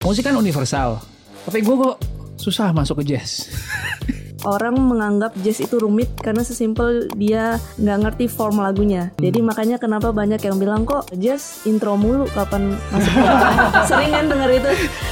Musik kan universal, tapi gue kok susah masuk ke jazz. Orang menganggap jazz itu rumit karena sesimpel dia nggak ngerti form lagunya. Jadi makanya kenapa banyak yang bilang kok jazz intro mulu kapan masuk Sering kan denger itu?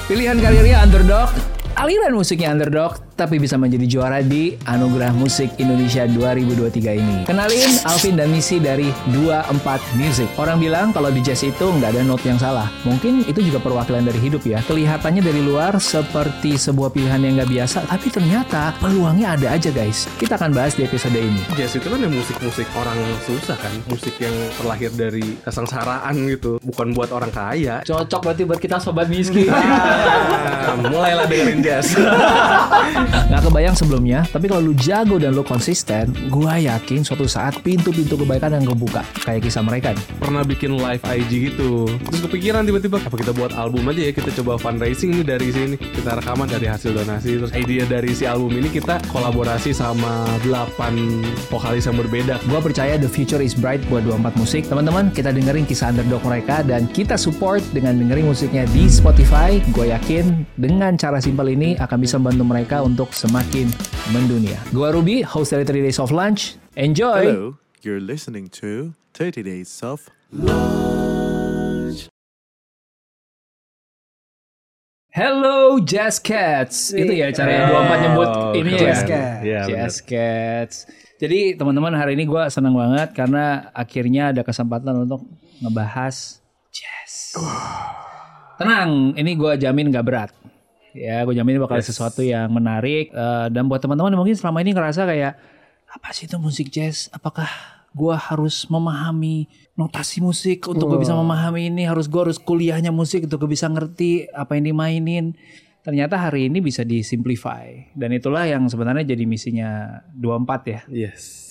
Pilihan karirnya underdog, aliran musiknya underdog, tapi bisa menjadi juara di Anugerah Musik Indonesia 2023 ini. Kenalin Alvin dan Missy dari 24 Music. Orang bilang kalau di jazz itu nggak ada note yang salah. Mungkin itu juga perwakilan dari hidup ya. Kelihatannya dari luar seperti sebuah pilihan yang nggak biasa, tapi ternyata peluangnya ada aja guys. Kita akan bahas di episode ini. Jazz itu kan ya musik-musik orang susah kan Musik yang terlahir dari kesengsaraan gitu Bukan buat orang kaya Cocok berarti buat kita sobat miskin. Ah, Mulailah dengerin jazz Nggak kebayang sebelumnya, tapi kalau lu jago dan lu konsisten, gua yakin suatu saat pintu-pintu kebaikan yang kebuka. Kayak kisah mereka nih. Pernah bikin live IG gitu Terus kepikiran tiba-tiba Apa kita buat album aja ya Kita coba fundraising nih dari sini Kita rekaman dari hasil donasi Terus idea dari si album ini kita kolaborasi sama 8 vokalis yang berbeda Gua percaya the future is bright buat 24 musik. Teman-teman, kita dengerin kisah underdog mereka dan kita support dengan dengerin musiknya di Spotify. Gue yakin dengan cara simpel ini akan bisa membantu mereka untuk semakin mendunia. Gua Ruby, host dari 3 Days of Lunch. Enjoy! Hello, you're listening to 30 Days of Hello Jazz Cats. Itu ya cara yang 24 nyebut ini ya. Jazz Cats. Iya, Jazz Cats. Jadi teman-teman hari ini gue senang banget karena akhirnya ada kesempatan untuk ngebahas jazz. Tenang, ini gue jamin gak berat. Ya, gue jamin bakal sesuatu yang menarik. Eh, dan buat teman-teman mungkin selama ini ngerasa kayak apa sih itu musik jazz? Apakah gue harus memahami notasi musik untuk gue bisa memahami ini? Harus gue harus kuliahnya musik untuk gue bisa ngerti apa yang dimainin? Ternyata hari ini bisa disimplify dan itulah yang sebenarnya jadi misinya 24 ya. Yes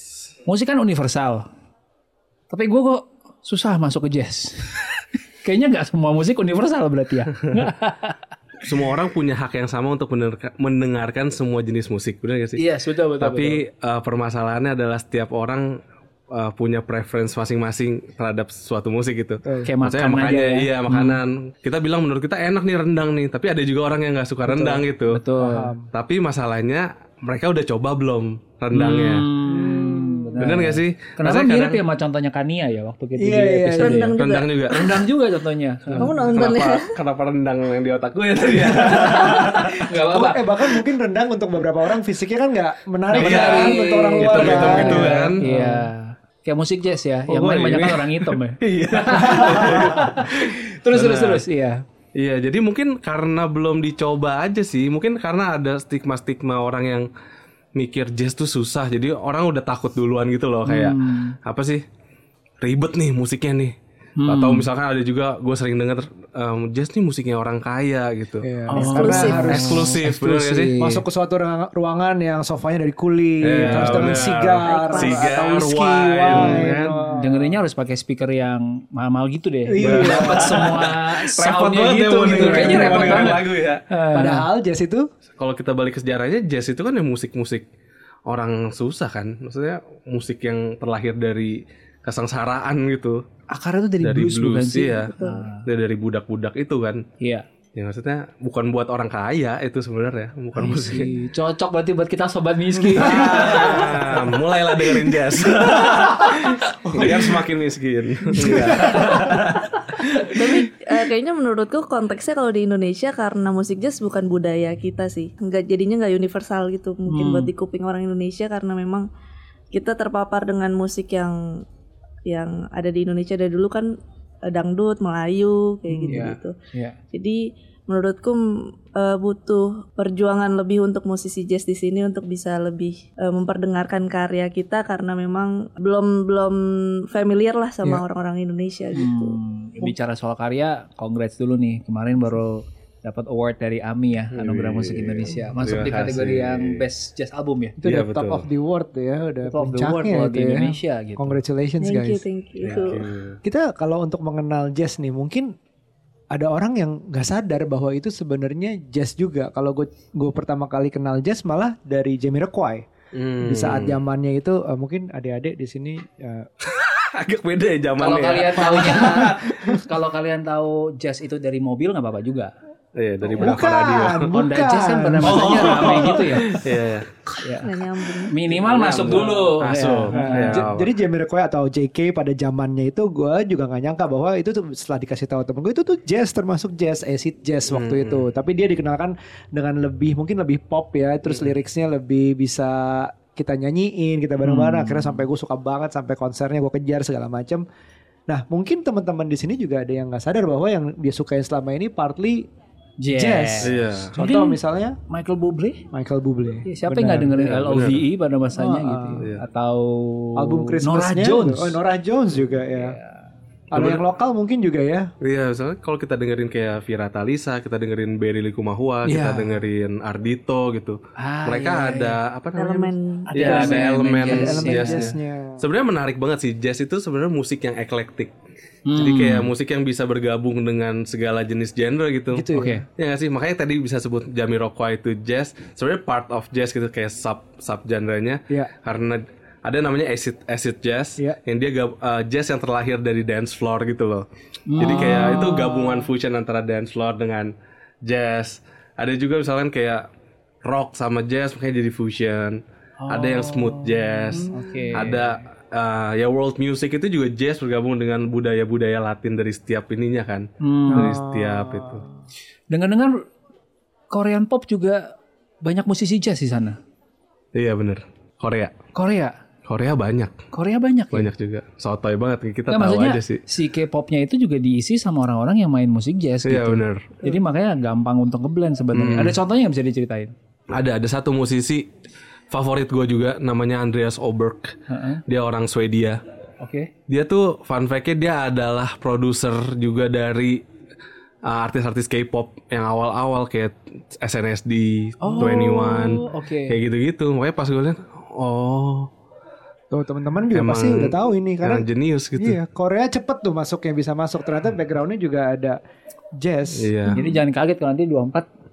Musik kan universal. Tapi gue kok susah masuk ke jazz. Kayaknya nggak semua musik universal berarti ya. Semua orang punya hak yang sama untuk mendengarkan semua jenis musik Benar gak sih? Iya, betul betul. Tapi uh, permasalahannya adalah setiap orang uh, punya preference masing-masing terhadap suatu musik gitu. Kayak Maksudnya makan aja makanya ya. iya makanan. Kita bilang menurut kita enak nih rendang nih, tapi ada juga orang yang nggak suka rendang gitu. Betul. Tapi masalahnya mereka udah coba belum rendangnya. Hmm, Bener gak sih? Kenapa Rasanya mirip kadang ya sama contohnya Kania ya waktu kita Iya, di iya, episode ya? Rendang juga. rendang juga. Rendang juga contohnya. Kamu nonton Kenapa, ya? kenapa rendang yang di otak gue ya tadi ya? Gak apa-apa. Eh bahkan mungkin rendang untuk beberapa orang fisiknya kan nggak menarik Iya, kan untuk orang luar hitam-hitam kan. gitu kan. Iya. Kayak musik jazz ya, yang Oh, main banyak kan orang hitam ya. Iya. Terus terus terus, iya. Iya, jadi mungkin karena belum dicoba aja sih. Mungkin karena ada stigma-stigma orang yang mikir jazz tuh susah. Jadi orang udah takut duluan gitu loh kayak apa sih? Ribet nih musiknya nih. Atau misalkan ada juga gue sering denger em, jazz nih musiknya orang kaya gitu. Iya. Oh, Eksklusif. Karena harus Eksklusif, bener gak sih? masuk ke suatu ruang- ruangan yang sofanya dari kulit, Iya, terus dengan sigar, Sigar, atau whisky, wine, wine. kan. Oh. Dengerinnya harus pakai speaker yang mahal-mahal gitu deh. Iya. Biar Dapat semua Repot soundnya gitu. gitu. Kayaknya repot banget. lagu ya. Padahal jazz itu Kalau kita balik ke sejarahnya jazz itu kan ya musik-musik orang susah kan. Maksudnya musik yang terlahir dari kesengsaraan gitu. Akarnya tuh dari, dari blues, blues, bukan sih? ya. Dari dari budak-budak itu kan. Iya. Ya maksudnya bukan buat orang kaya itu sebenarnya, bukan musik. Cocok berarti buat kita sobat miskin. Ah, mulailah dengerin jazz. Biar semakin miskin. Tapi eh, kayaknya menurutku konteksnya kalau di Indonesia karena musik jazz bukan budaya kita sih. Nggak jadinya nggak universal gitu. Mungkin buat di kuping orang Indonesia karena memang kita terpapar dengan musik yang yang ada di Indonesia dari dulu kan dangdut, Melayu kayak gitu-gitu. Iya. Jadi menurutku eh, butuh perjuangan lebih untuk musisi jazz di sini untuk bisa lebih eh, memperdengarkan karya kita karena memang belum belum familiar lah sama orang-orang Indonesia gitu. Hmm, bicara soal karya, congrats dulu nih. Kemarin baru dapat award dari AMI ya, Anugerah Musik Indonesia. Masuk di kategori kasih. yang Best Jazz Album ya. itu Iya, udah top betul. of the world ya, udah Top of the world kalau itu di ya. Indonesia gitu. Congratulations Thank you, guys. thank you. Kita kalau untuk mengenal jazz nih mungkin ada orang yang nggak sadar bahwa itu sebenarnya jazz juga. Kalau gue gue pertama kali kenal jazz malah dari Jamiroquai. Hmm. Di saat zamannya itu eh, mungkin adik-adik di sini eh, Agak beda ya Kalau zamannya. ya. kalian tahunya, kalau kalian tahu jazz itu dari mobil nggak apa-apa juga. Iya, dari berapa Bukan, radio. Honda. Jazz kan pada masanya rame gitu ya. Iya, iya. Minimal masuk dulu. Masuk. Ya. Iya. J- jadi Jamiroquai atau JK pada zamannya itu gue juga nggak nyangka bahwa itu tuh setelah dikasih tahu temen gue itu tuh jazz termasuk jazz acid jazz waktu itu tapi dia dikenalkan dengan lebih mungkin lebih pop ya terus liriknya lebih bisa kita nyanyiin kita bareng-bareng akhirnya sampai gue suka banget sampai konsernya gue kejar segala macam nah mungkin teman-teman di sini juga ada yang nggak sadar bahwa yang dia sukain selama ini partly Jazz. jazz Iya. contoh Mungkin- misalnya Michael Bublé. Michael Bublé Ya, siapa yang nggak dengerin LOVE E pada masanya Ah, gitu? iya. Atau album Nora Christmasnya Jones. oh Nora Jones juga ya ada yang lokal mungkin juga ya Iya, misalnya kalau kita dengerin kayak Vira Talisa, kita dengerin Berry Likumahua, kita Iya. dengerin Ardito gitu. Ah, Mereka iya, ada apa namanya? Elemen Iya, ada elemen jazz, elemen iya. jazznya. jazznya Sebenarnya menarik banget sih jazz itu sebenarnya musik yang eklektik. Hmm. Jadi kayak musik yang bisa bergabung dengan segala jenis genre gitu. Gitu ya? Oke. Ya nggak sih, makanya tadi bisa sebut Jamiroquai itu jazz. Sebenarnya part of jazz gitu kayak sub sub genre-nya. Iya. Karena ada namanya acid acid jazz Iya. yang dia gab- uh, jazz yang terlahir dari dance floor gitu loh. Jadi kayak itu gabungan fusion antara dance floor dengan jazz. Ada juga misalkan kayak rock sama jazz makanya jadi fusion. Ada yang smooth jazz. Oke. Ada uh, ya world music itu juga jazz bergabung dengan budaya-budaya Latin dari setiap ininya kan. Dari setiap itu. Dengar-dengar Korean pop juga banyak musisi jazz di sana. Iya bener Korea. Korea. Korea banyak. Korea banyak ya. Banyak juga. Sotoy banget kita Nggak, tahu aja sih. si K-popnya itu juga diisi sama orang-orang yang main musik jazz Iya gitu. bener. Jadi makanya gampang untuk ngeblend sebenarnya. Ada contohnya yang bisa diceritain? Ada ada satu musisi favorit gue juga namanya Andreas Oberg. Heeh. Dia orang Swedia. Oke. Dia tuh fun fact-nya dia adalah produser juga dari uh, artis-artis K-pop yang awal-awal kayak SNSD, 21, oke. kayak gitu-gitu. Makanya pas gue lihat, oh, Tuh teman-teman juga Emang pasti udah tahu ini karena jenius gitu. iya Korea cepet tuh masuknya bisa masuk ternyata backgroundnya juga ada jazz. Iya. Jadi jangan kaget kalau nanti 24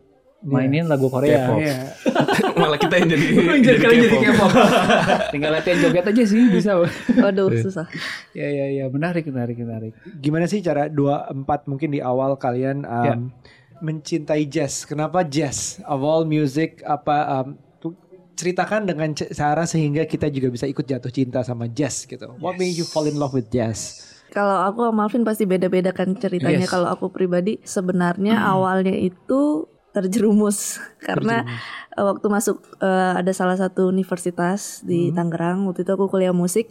mainin lagu Korea. Iya. Malah kita yang jadi Jadi jadi kalian jadi K-pop. Tinggal latihan joget aja sih bisa. Waduh, susah. ya ya ya menarik menarik menarik. Gimana sih cara dua empat mungkin di awal kalian um, Ya. mencintai jazz? Kenapa jazz? Of all music apa um, ceritakan dengan cara sehingga kita juga bisa ikut jatuh cinta sama jazz gitu. What made you fall in love with jazz? Kalau aku sama Alvin pasti beda-beda kan ceritanya. Yes. Kalau aku pribadi sebenarnya awalnya itu terjerumus karena eh, waktu masuk eh, ada salah satu universitas di Tangerang waktu itu aku kuliah musik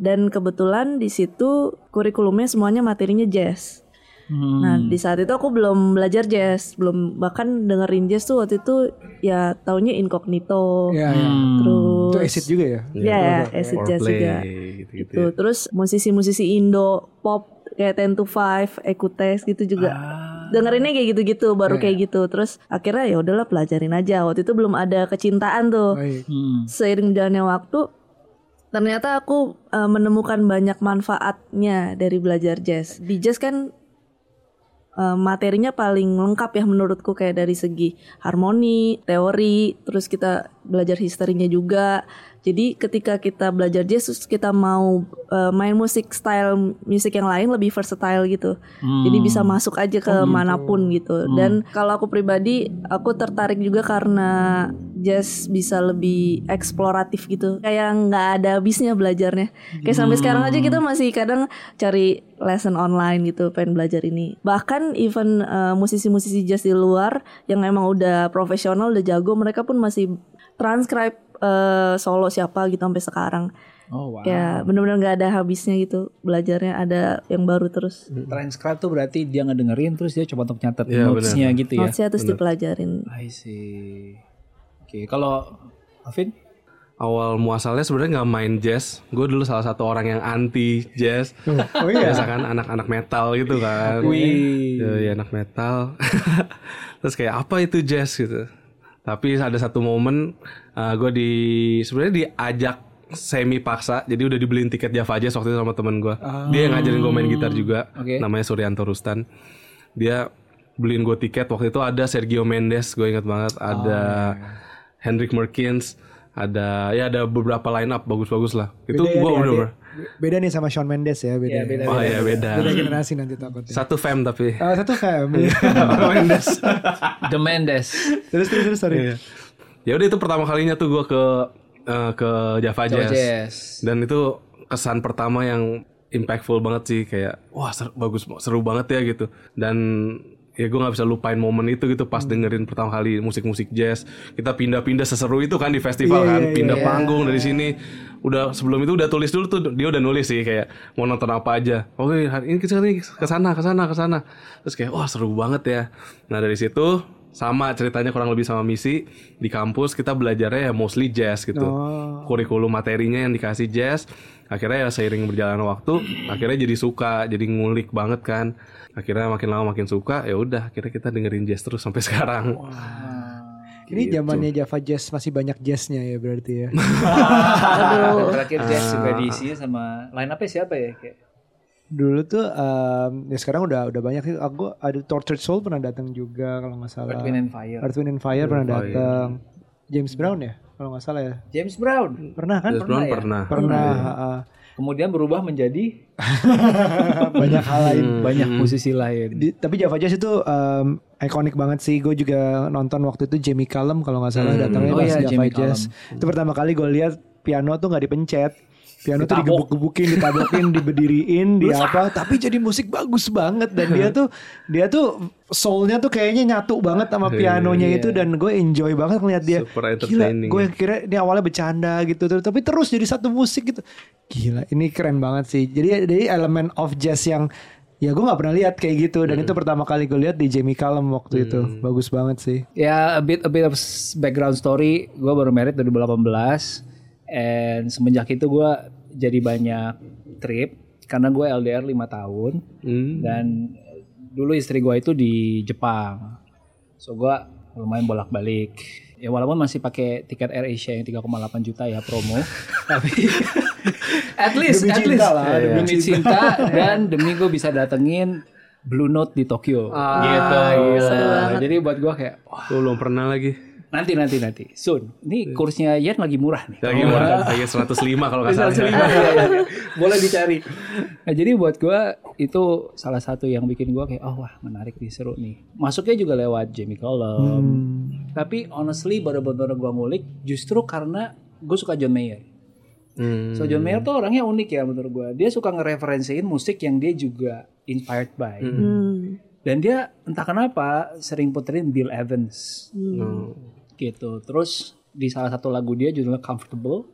dan kebetulan di situ kurikulumnya semuanya materinya jazz. Hmm. Nah di saat itu aku belum belajar jazz, belum bahkan dengerin jazz tuh waktu itu ya taunya incognito, Ya, ya. terus Itu acid juga ya? ya acid jazz juga gitu-gitu gitu. ya. Terus musisi-musisi Indo pop kayak Ten to Five, Ekutes gitu juga. Dengerinnya kayak gitu-gitu, baru kayak gitu. Terus akhirnya ya udahlah pelajarin aja. Waktu itu belum ada kecintaan tuh. Hmm. Seiring jalannya waktu ternyata aku eh, menemukan banyak manfaatnya dari belajar jazz. Di jazz kan eh, materinya paling lengkap ya menurutku kayak dari segi harmoni, teori, terus kita belajar historinya juga. Jadi ketika kita belajar jazz terus kita mau eh, main musik style musik yang lain lebih versatile gitu. Jadi bisa masuk aja ke mana pun gitu. Dan kalau aku pribadi aku tertarik juga karena jazz bisa lebih eksploratif gitu. Kayak nggak ada habisnya belajarnya. Kayak sampai sekarang aja kita masih kadang cari lesson online gitu pengen belajar ini. Bahkan even eh, musisi-musisi jazz di luar yang emang udah profesional udah jago mereka pun masih transcribe eh, solo siapa gitu sampai sekarang. Oh wow. Ya bener-bener nggak ada habisnya gitu belajarnya ada yang baru terus. Transcribe tuh berarti dia ngedengerin terus dia coba untuk nyatet Iya, notes-nya gitu ya. Notesnya terus dipelajarin. I see. Oke, kalau Alvin? awal muasalnya sebenarnya nggak main jazz. Gue dulu salah satu orang yang anti jazz. Oh iya. Biasa kan anak-anak metal gitu kan. Wih. Ya, ya anak metal. Terus kayak apa itu jazz gitu. Tapi ada satu momen gue di sebenarnya diajak semi paksa. Jadi udah dibeliin tiket Java Jazz waktu itu sama temen gue. Dia yang ngajarin gue main gitar juga. Oke. Namanya Suryanto Rustan. Dia beliin gue tiket waktu itu ada Sergio Mendes gue ingat banget ada Hendrik Merkins ada ya ada beberapa line up bagus-bagus lah itu ya gue bener-bener Beda nih sama Shawn Mendes ya, beda. Iya, beda. Oh iya beda. Beda generasi nanti takutnya. Satu fam tapi. Oh, satu fam. Mendes. The Mendes. terus terus terus sorry. ya udah itu pertama kalinya tuh gue ke eh, ke Java Jazz. Jazz. Dan itu kesan pertama yang impactful banget sih kayak wah ser- bagus seru banget ya gitu. Dan ya gue nggak bisa lupain momen itu gitu pas dengerin pertama kali musik-musik jazz. Kita pindah-pindah seseru itu kan di festival Iya, kan, iya, pindah panggung dari sini. Udah sebelum itu udah tulis dulu tuh dia udah nulis sih kayak mau nonton apa aja. Oke hari ini kita ke sana ke sana ke sana. Terus kayak wah seru banget ya. Nah dari situ sama ceritanya kurang lebih sama misi di kampus kita belajarnya ya mostly jazz gitu kurikulum materinya yang dikasih jazz akhirnya ya seiring berjalan waktu akhirnya jadi suka jadi ngulik banget kan akhirnya makin lama makin suka ya udah akhirnya kita dengerin jazz terus sampai sekarang Ini zamannya Java Jazz masih banyak jazznya ya berarti ya. Terakhir Jazz juga diisi sama line up siapa ya? Kayak Dulu tuh em, ya sekarang udah udah banyak sih. Aku ada Tortured Soul pernah datang juga kalau nggak salah. Earth, Wind and Fire. Earth, Wind and Fire pernah datang. James Brown ya kalau nggak salah ya. James Brown. Pernah kan? Jazz Brown pernah Pernah. ha-ha. Kemudian berubah menjadi banyak hal lain. banyak musisi lain. Di- tapi Java Jazz itu em, ikonik banget sih. Gue juga nonton waktu itu Jamie Cullum kalau nggak salah datangnya Oh pas iya, Java Jamie Jazz. Itu pertama kali gue lihat piano tuh nggak dipencet. Piano tuh digebuk-gebukin, ditablokin, diberdiriin, di apa. Tapi jadi musik bagus banget dan dia tuh dia tuh soulnya tuh kayaknya nyatu banget sama pianonya itu dan gue enjoy banget ngeliat dia. Super Gila, entertaining. gue kira ini awalnya bercanda gitu, terus- tapi terus jadi satu musik gitu. Gila, ini keren banget sih. Jadi jadi elemen of jazz yang ya gue nggak pernah lihat kayak gitu dan itu pertama kali gue lihat di Jamie Cullum waktu itu. Bagus banget sih. Ya a bit a bit of background story. Gue baru married 2018 and semenjak itu gue jadi banyak trip karena gue LDR 5 tahun Hmm. dan dulu istri gue itu di Jepang. So gue lumayan bolak-balik. Ya walaupun masih pakai tiket Air Asia yang 3,8 juta ya promo, tapi at least Demi at cinta least lah, demi demi cinta dan demi gue bisa datengin Blue Note di Tokyo gitu. Gila. Jadi buat gue kayak wah, belum pernah lagi nanti nanti nanti soon. Ini kursnya Yen lagi murah nih. lagi murah lagi 105 kalau nggak salah Iya, iya, iya. Boleh dicari. Nah, jadi buat gua itu salah satu yang bikin gua kayak oh wah menarik nih seru nih. Masuknya juga lewat Jamie Cullum. Tapi honestly bener-bener gua ngulik justru karena gue suka John Mayer. Hmm. So John Mayer tuh orangnya unik ya menurut gua. Dia suka ngereferensiin musik yang dia juga inspired by. Hmm. Dan dia entah kenapa sering puterin Bill Evans Hmm. Gitu. Terus di salah satu lagu dia judulnya Comfortable,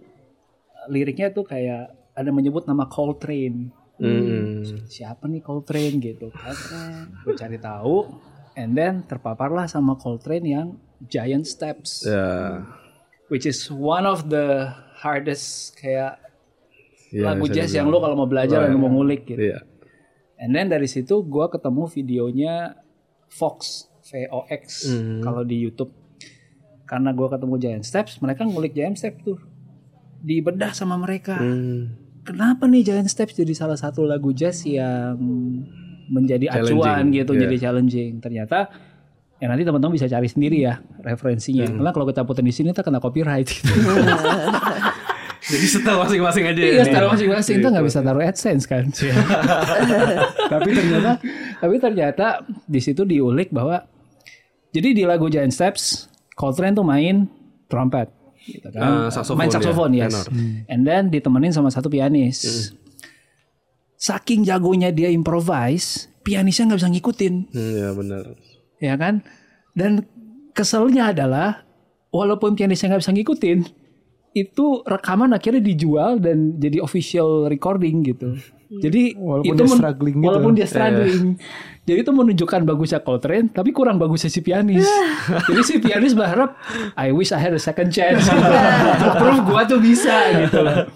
liriknya tuh kayak ada menyebut nama Coltrane. Hmm. Siapa nih Coltrane gitu kan? Gue cari tahu, and then terpaparlah sama Coltrane yang Giant Steps, ya which is one of the hardest kayak Iya, lagu jazz yang lo kalau mau belajar dan mau ngulik gitu. iya And then dari situ gue ketemu videonya Fox, V-O-X kalau di YouTube. Karena gue ketemu Giant Steps, mereka ngulik Giant Steps tuh. Dibedah sama mereka. Hmm. Kenapa nih Giant Steps jadi salah satu lagu jazz yang menjadi acuan gitu, iya. jadi challenging. Ternyata ya nanti teman-teman bisa cari sendiri ya referensinya. Karena kalau kita putar di sini kita kena copyright. Gitu. jadi setel masing-masing aja ya Iya, taruh masing-masing kita nggak bisa taruh AdSense kan. tapi ternyata tapi ternyata di situ diulik bahwa jadi di lagu Giant Steps Coltrane tuh main trumpet gitu kan. Eh, saxophone main saxophone yes. tenor. And then ditemenin sama satu pianis. Saking jagonya dia improvise, pianisnya nggak bisa ngikutin Hmm, ya benar ya kan? Dan keselnya adalah walaupun pianisnya nggak bisa ngikutin, itu rekaman akhirnya dijual dan jadi official recording gitu. Jadi Walaupun itu dia struggling gitu. walaupun dia struggling. Jadi itu menunjukkan bagusnya Coltrane, tapi kurang bagusnya si pianis. jadi si pianis berharap, I wish I had a second chance. Untuk proof gua tuh bisa gitu loh.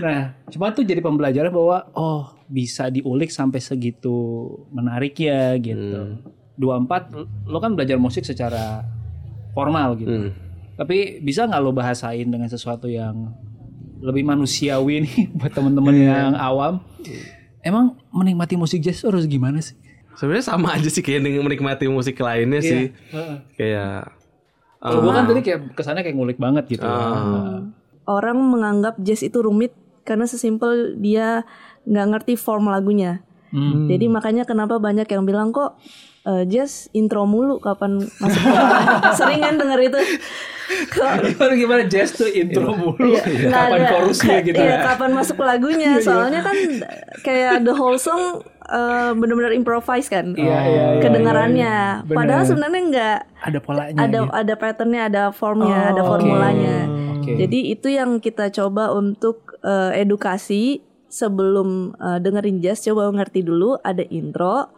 Nah, cuma tuh jadi pembelajaran bahwa oh bisa diulik sampai segitu menariknya gitu. 24 lo kan belajar musik secara formal gitu. Hmm. Tapi bisa nggak lo bahasain dengan sesuatu yang lebih manusiawi nih buat temen-temen yang awam? Emang menikmati musik jazz harus gimana sih? sebenarnya sama aja sih kayak dengan menikmati musik lainnya sih kayak Kalau gue kan tadi kayak kesannya kayak ngulik banget gitu. Ah. Orang menganggap jazz itu rumit karena sesimpel dia nggak ngerti form lagunya. Hmm. Jadi makanya kenapa banyak yang bilang kok eh, jazz intro mulu kapan masuk sering kan denger itu. Kok- gimana gimana jazz tuh intro mulu. Nggak kapan ada- chorusnya gitu iya, ya. kapan masuk lagunya. Soalnya kan kayak the whole song eh, bener-bener improvise kan Iya, iya, iya, kedengarannya. Bener. padahal sebenarnya nggak ada polanya ada gitu. ada patternnya ada formnya Oh, ada formulanya. Oke. jadi itu yang kita coba untuk eh, edukasi sebelum eh, dengerin jazz coba ngerti dulu ada intro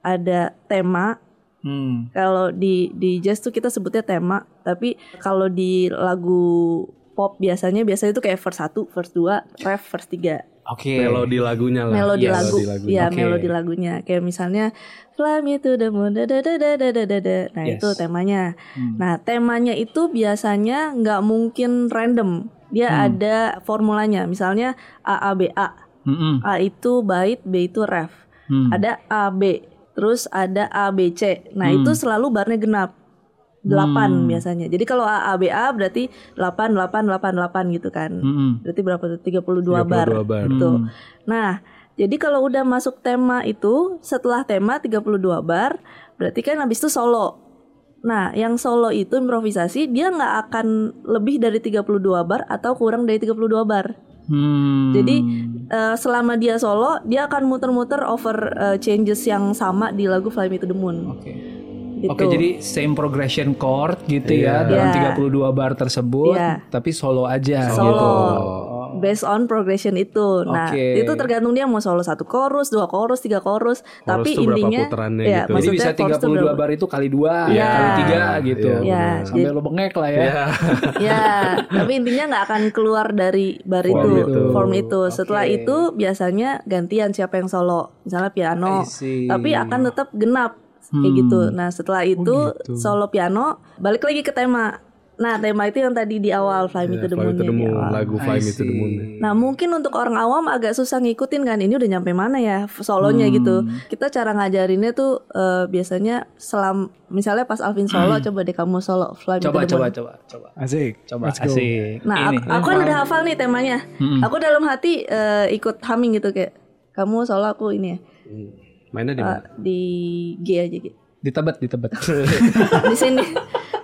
ada tema Hmm. kalau di di jazz tuh kita sebutnya tema, tapi kalau di lagu pop biasanya biasanya itu kayak verse 1, verse 2, ref, verse 3. Oke. Okay. Melodi lagunya lah. Melodi yes. lagu. Iya. Ya, okay. melodi lagunya. Kayak misalnya Fly itu to the moon. Da, da, da, da, da, da. Nah, yes. itu temanya. Hmm. Nah, temanya itu biasanya nggak mungkin random. Dia hmm. ada formulanya. Misalnya A A B A. Hmm -hmm. A itu bait, B itu ref. Hmm. Ada A B, terus ada A B C. Nah, hmm. itu selalu barnya genap. 8 biasanya. Jadi kalau A A B A berarti 8 8 8 8 gitu kan. Mm-mm. Berarti berapa tuh? 32, bar. 32 bar. Gitu. Hmm. Nah, jadi kalau udah masuk tema itu, setelah tema 32 bar, berarti kan habis itu solo. Nah, yang solo itu improvisasi, dia nggak akan lebih dari 32 bar atau kurang dari 32 bar. Hmm. Jadi eh, selama dia solo, dia akan muter-muter over eh, changes yang sama di lagu Fly Me to the Moon. Oke. Gitu. Oke, jadi same progression chord gitu ya Iya. dalam Iya. 32 bar tersebut, Iya. tapi solo aja solo gitu. based on progression itu. Nah, Oke. itu tergantung dia mau solo satu chorus, dua chorus, tiga chorus. tapi tuh berapa intinya ya, gitu. Jadi maksudnya bisa chorus tuh 32 berapa- bar itu kali dua, Iya. kali tiga gitu. Iya, Iya, Sampai jadi- lo bengek lah ya. Ya. ya, tapi intinya nggak akan keluar dari bar Form itu, itu. form itu. Setelah Oke. itu biasanya gantian siapa yang solo, misalnya piano. Tapi akan tetap genap kayak Hmm. gitu. Nah, setelah itu gitu. solo piano, balik lagi ke tema. Nah, tema itu yang tadi di awal Fly Me to the Moon. Me to the di Moon, awal. lagu Fly Me to the Moon. Nah mungkin untuk orang awam agak susah ngikutin kan ini udah nyampe mana ya solonya gitu. Hmm. Kita cara ngajarinnya tuh eh, biasanya selam misalnya pas Alvin solo coba deh kamu solo Fly Me Hmm. Coba to the coba Moon. coba coba. Asik. Coba Let's go. asik. Nah Ini. aku, aku kan udah hafal nih temanya. Aku dalam hati eh, ikut humming gitu kayak kamu solo aku ini ya Mainnya di eh, mana? di G aja gitu. Ditebet, ditebet. di sini.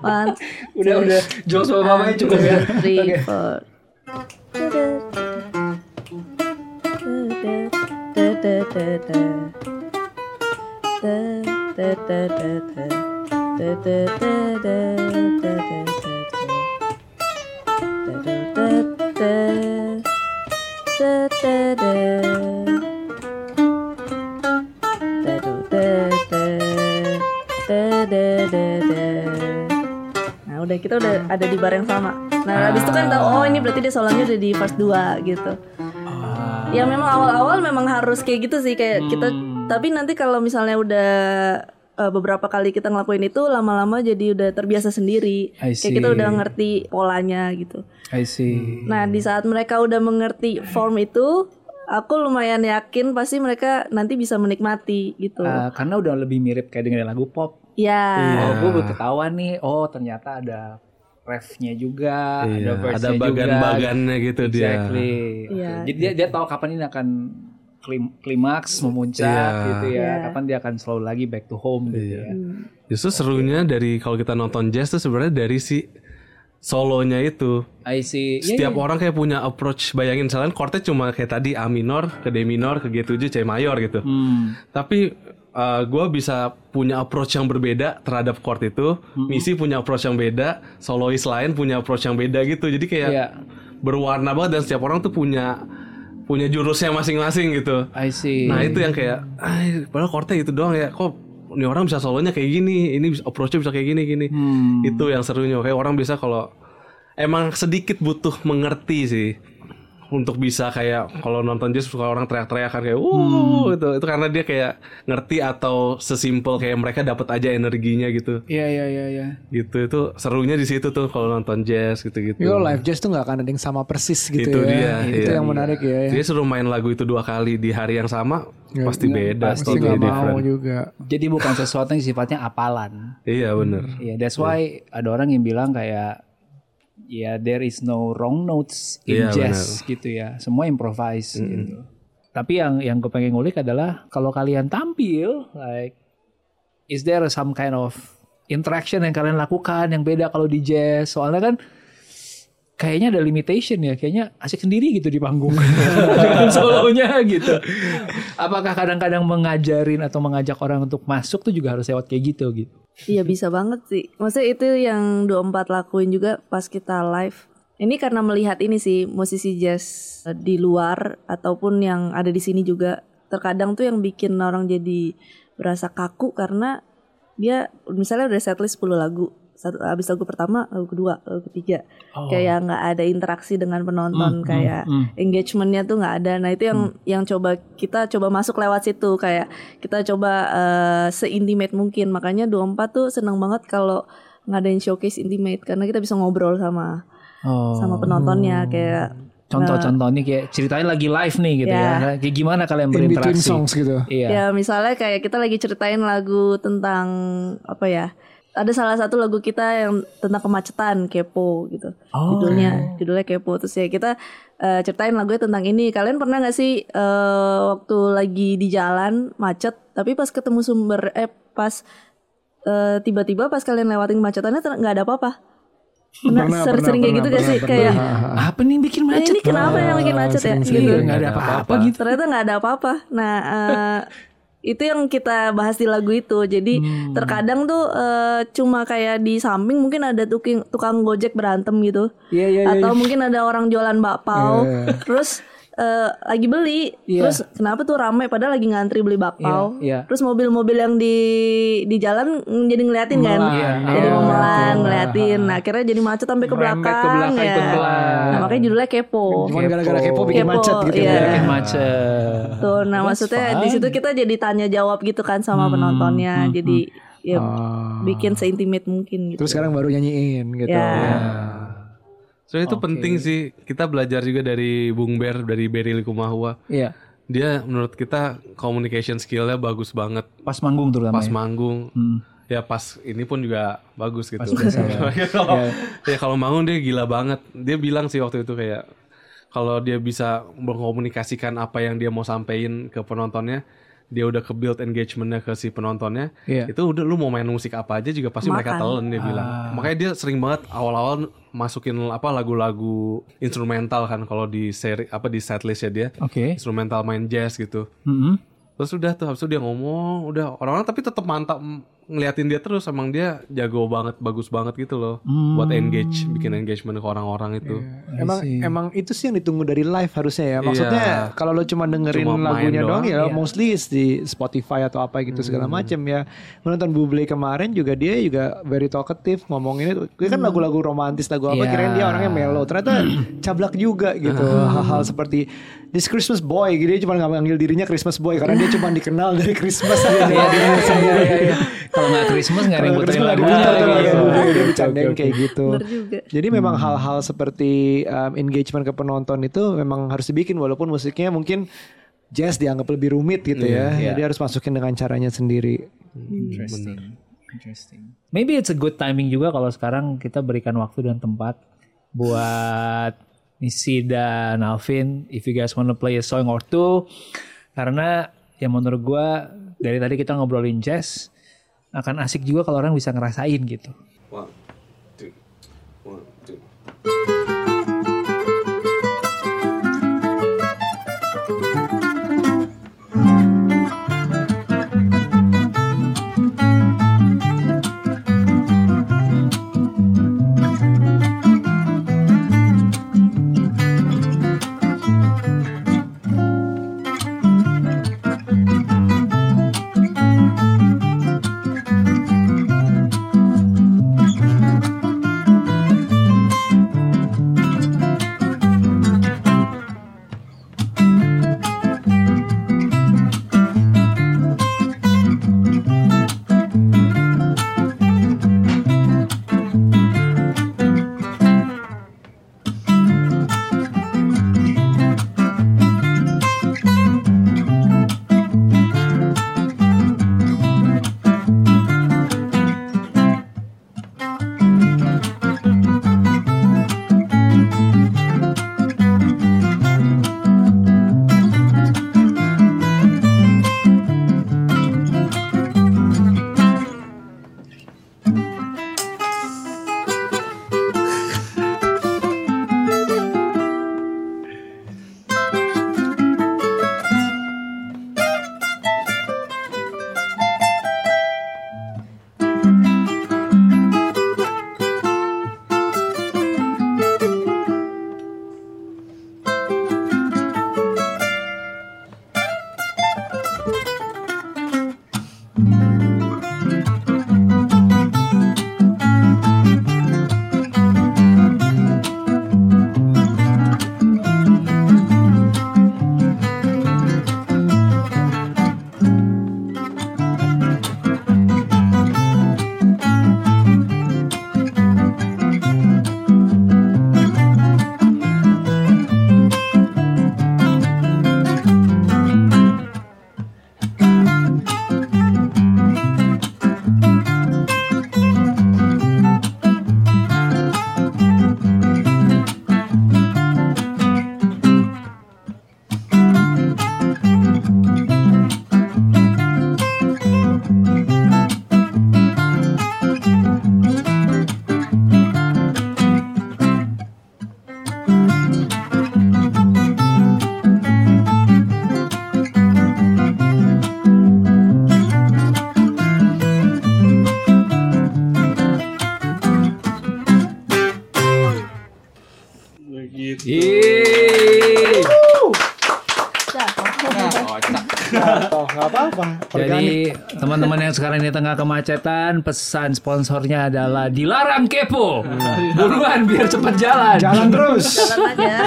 One, udah udah jokes sama mamanya cukup ya. three, Oke. four. udah kita udah ada di bar yang sama. Nah habis itu kan tahu oh ini berarti dia solonya udah di verse 2 gitu. Ya memang awal-awal memang harus kayak gitu sih kayak kita tapi nanti kalau misalnya udah eh, beberapa kali kita ngelakuin itu lama-lama jadi udah terbiasa sendiri. Kayak kita udah ngerti polanya gitu. I see. Nah, di saat mereka udah mengerti form itu, aku lumayan yakin pasti mereka nanti bisa menikmati gitu. Ah, karena udah lebih mirip kayak dengan lagu pop. ya. Oh, gue butuh ketahuan nih. Oh, ternyata ada refnya juga, ada Iya, verse-nya ada juga. bagan-bagannya gitu dia. Exactly. Iya. Jadi dia dia tahu kapan ini akan klim- klimaks memuncak Iya. gitu ya. Iya. Kapan dia akan slow lagi back to home gitu Iya. ya. Justru serunya dari kalau kita nonton jazz tuh sebenarnya dari si solonya itu. I see. Iya, Setiap iya. orang kayak punya approach. Bayangin misalnya chordnya cuma kayak tadi A minor ke D minor ke G7 C mayor gitu. Hmm. Tapi gue bisa punya approach yang berbeda terhadap chord itu. Misi punya approach yang beda. Solois lain punya approach yang beda gitu. Jadi kayak Iya. berwarna banget dan setiap orang tuh punya punya jurusnya masing-masing gitu. I see. Nah itu yang kayak, "Ay, padahal chordnya itu doang ya. Kok ini orang bisa solonya kayak gini, ini approach-nya bisa kayak gini gini. Hmm. Itu yang serunya. Kayak orang bisa kalau emang sedikit butuh mengerti sih untuk bisa kayak kalau nonton jazz suka orang teriak-teriak kan kayak wuh itu itu karena dia kayak ngerti atau sesimpel kayak mereka dapat aja energinya gitu Iya iya iya iya. gitu itu serunya di situ tuh kalau nonton jazz gitu-gitu Yo live jazz tuh nggak akan ada yang sama persis gitu itu ya. dia itu iya. yang menarik ya. ya. dia suruh main lagu itu dua kali di hari yang sama pasti beda Pasti nggak mau different. juga. Jadi bukan sesuatu yang sifatnya apalan. iya bener Iya, that's why ada orang yang bilang kayak ya there is no wrong notes in Iya, jazz gitu ya. Semua improvise gitu. Tapi yang yang gue pengen ngulik adalah kalau kalian tampil like is there some kind of interaction yang kalian lakukan yang beda kalau di jazz? Soalnya kan kayaknya ada limitation ya, kayaknya asik sendiri gitu di panggung solonya gitu. Apakah kadang-kadang mengajarin atau mengajak orang untuk masuk tuh juga harus lewat kayak gitu gitu? Iya bisa banget sih. Maksudnya itu yang 24 lakuin juga pas kita live. Ini karena melihat ini sih musisi jazz eh, di luar ataupun yang ada di sini juga terkadang tuh yang bikin orang jadi berasa kaku karena dia misalnya udah setlist 10 lagu. Satu, habis lagu pertama, lagu kedua, lagu ketiga. Kayak nggak ada interaksi dengan penonton, kayak engagementnya tuh nggak ada. Nah itu yang yang coba kita coba masuk lewat situ kayak kita coba eh, seintimate mungkin. Makanya 24 tuh seneng banget kalau ngadain showcase intimate karena kita bisa ngobrol sama Oh. sama penontonnya kayak Contoh-contohnya kayak ceritain lagi live nih gitu ya. Ya. Kayak gimana kalian In berinteraksi? songs gitu. Iya. ya misalnya kayak kita lagi ceritain lagu tentang apa ya ada salah satu lagu kita yang tentang kemacetan kepo gitu. Oh. judulnya judulnya kepo. Terus ya kita eh, ceritain lagunya tentang ini. Kalian pernah nggak sih eh, waktu lagi di jalan macet tapi pas ketemu sumber eh pas eh, tiba-tiba pas kalian lewatin kemacetannya nggak ada apa-apa? Pernah Pernah, sering-sering kayak pernah, gitu gak pernah, sih? pernah. kayak Apa nih bikin "Nah, macet? ini kenapa yang bikin macet ya? gitu Iya, nggak ada apa-apa gitu. ternyata nggak ada apa-apa. Nah eh, itu yang kita bahas di lagu itu jadi Hmm. terkadang tuh eh, cuma kayak di samping mungkin ada tukang tukang gojek berantem gitu Iya, iya, iya. atau mungkin ada orang jualan bakpao Iya. terus eh, lagi beli Iya. terus kenapa tuh ramai padahal lagi ngantri beli bakpao Iya, iya. terus mobil-mobil yang di di jalan mm, jadi ngeliatin kan iya. jadi Iya, memelan ngeliatin nah akhirnya jadi macet sampai ke Merembet belakang, ke belakang, ya nah makanya judulnya kepo Cuman gara-gara kepo bikin Kepo, macet gitu iya. ya. Bikin macet. Tuh, nah maksudnya di situ kita jadi tanya jawab gitu kan sama penontonnya. Jadi ya bikin seintimate mungkin gitu. Terus sekarang baru nyanyiin gitu. Ya. So itu penting sih kita belajar juga dari Bung Ber dari Berry Likumahua. Iya. Dia menurut kita communication skillnya bagus banget Pas manggung terutama pas ya. manggung. Ya pas ini pun juga bagus gitu. biasa Ya, kalau ya kalau manggung dia gila banget. Dia bilang sih waktu itu kayak kalau dia bisa mengkomunikasikan apa yang dia mau sampaikan ke penontonnya, dia udah ke build engagementnya ke si penontonnya, Iya. itu udah lu mau main musik apa aja juga pasti mereka Makan. telan dia bilang. Makanya dia sering banget awal-awal masukin apa lagu-lagu instrumental kan kalau di seri apa di setlistnya dia Oke. instrumental main jazz gitu. Mm-mm. Terus udah tuh habis itu dia ngomong, udah orang-orang tapi tetap mantap mm, ngeliatin dia terus emang dia jago banget, bagus banget gitu loh buat engage, bikin engagement ke orang-orang itu. Emang emang itu sih yang ditunggu dari live harusnya ya. Maksudnya Iya. kalau lo cuma dengerin Cuma lagunya doang, doang, ya mostly is di Spotify atau apa gitu segala Hmm. macem ya. Menonton Buble kemarin juga dia juga very talkative ngomonginnya dia kan lagu-lagu romantis lagu apa Iya. kirain dia orangnya mellow. Ternyata cablak juga gitu. Hal-hal seperti This Christmas Boy gitu dia cuma nggak manggil dirinya Christmas Boy karena dia cuma dikenal dari Christmas dia Iya, iya, iya, iya, iya. Kalau nggak Christmas nggak ada yang Kalau puterin Christmas lagu nggak diputar tuh lagi. lagu Buble, dia bercandain kayak gitu. Juga. Jadi memang hal-hal seperti um, engagement ke penonton itu memang harus dibikin walaupun musiknya mungkin jazz dianggap lebih rumit gitu ya. Iya. Jadi harus masukin dengan caranya sendiri. Interesting. Interesting. Maybe it's a good timing juga kalau sekarang kita berikan waktu dan tempat buat Nisi dan Alvin if you guys wanna play a song or two karena ya menurut gua dari tadi kita ngobrolin jazz akan asik juga kalau orang bisa ngerasain gitu. One, two, one, two. Yang sekarang di tengah kemacetan, pesan sponsornya adalah dilarang kepo. Buruan biar cepat jalan. Jalan terus. Jalan aja.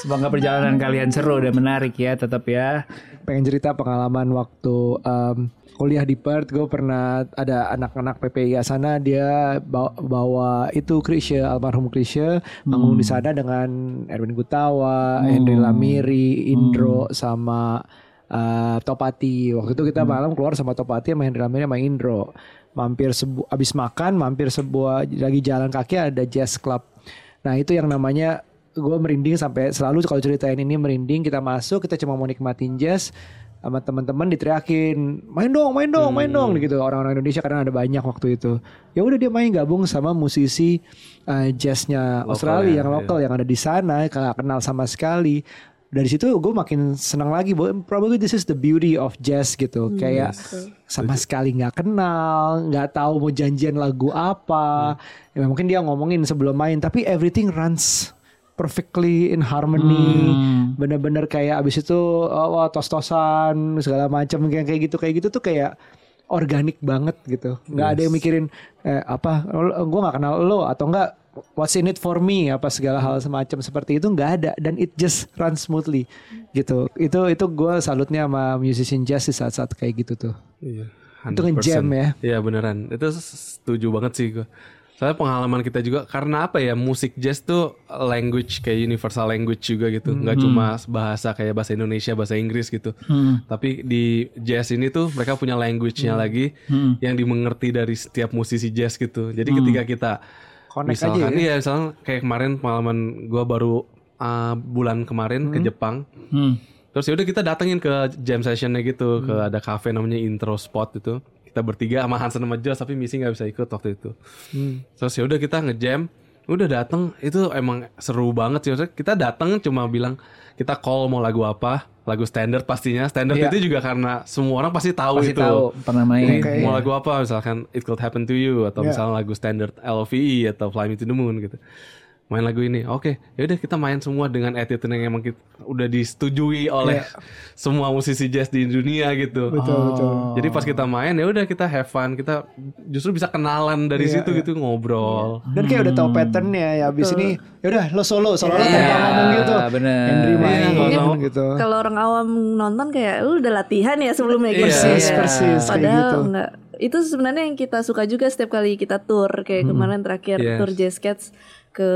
Semoga perjalanan kalian seru dan menarik ya, tetap ya. Pengen cerita pengalaman waktu em, kuliah di Perth, gue pernah ada anak-anak PPI sana dia bawa, bawa itu Krisya almarhum Krisya manggung di sana dengan Erwin Gutawa, Henry Lamiri, Indro sama eh, Topati. Waktu itu kita malam keluar sama Topati sama Henry Lamiri sama Indro. Mampir sebu abis makan, mampir sebuah lagi jalan kaki ada jazz club. Nah itu yang namanya gue merinding sampai selalu kalau ceritain ini merinding kita masuk kita cuma mau nikmatin jazz sama teman-teman diteriakin main dong main dong main dong gitu orang-orang Indonesia karena ada banyak waktu itu ya udah dia main gabung sama musisi uh, jazznya Australia yang lokal yang ada di sana kenal sama sekali dari situ gue makin senang lagi bahwa probably this is the beauty of jazz gitu. Kayak sama sekali nggak kenal nggak tahu mau janjian lagu apa. Ya, mungkin dia ngomongin sebelum main tapi everything runs perfectly in harmony. Bener-bener kayak abis itu oh, wah, tos-tosan segala macam kayak kayak gitu kayak gitu tuh kayak organik banget gitu. Nggak ada yang mikirin eh, apa gue nggak kenal lo atau enggak what's in it for me apa segala hal semacam seperti itu nggak ada dan it just runs smoothly gitu itu itu gue salutnya sama musician jazz di saat-saat kayak gitu tuh Iya. Itu nge-jam 100%. ya. Iya beneran. Itu setuju banget sih gue. Soalnya pengalaman kita juga karena apa ya musik jazz tuh language kayak universal language juga gitu. Nggak cuma bahasa kayak bahasa Indonesia, bahasa Inggris gitu. Tapi di jazz ini tuh mereka punya language-nya lagi yang dimengerti dari setiap musisi jazz gitu. Jadi ketika kita Connect misalkan aja ya. iya misalnya kayak kemarin pengalaman gua baru uh, bulan kemarin ke Jepang. Hmm. Terus ya udah kita datengin ke jam sessionnya gitu, ke ada cafe namanya Intro Spot itu. Kita bertiga sama Hansen sama Jos tapi Missy nggak bisa ikut waktu itu. Terus ya udah kita ngejam, udah dateng itu emang seru banget sih. Maksudnya kita dateng cuma bilang kita call mau lagu apa, lagu standar pastinya. Standar Iya. itu juga karena semua orang pasti tahu Pasti itu. tahu pernah main. Oke. Mau lagu apa misalkan It Could Happen to You atau Iya. misalnya lagu standar LVE atau Fly Me to the Moon gitu. Main lagu ini. Oke, ya udah kita main semua dengan attitude yang emang kita, udah disetujui oleh semua musisi jazz di dunia gitu. Iya. betul betul Jadi pas kita main ya udah kita have fun, kita justru bisa kenalan dari Iya, situ gitu ngobrol. dan kayak udah tahu patternnya ya abis ini ya udah lo solo solo lo Iya, tanpa ngomong gitu bener. Henry main Iya, gitu Kalau orang awam nonton kayak lu udah latihan ya sebelumnya gitu. persis Iya. persis kayak Padahal gitu enggak. Itu sebenarnya yang kita suka juga setiap kali kita tour kayak kemarin terakhir Yes. tour Jazz Cats ke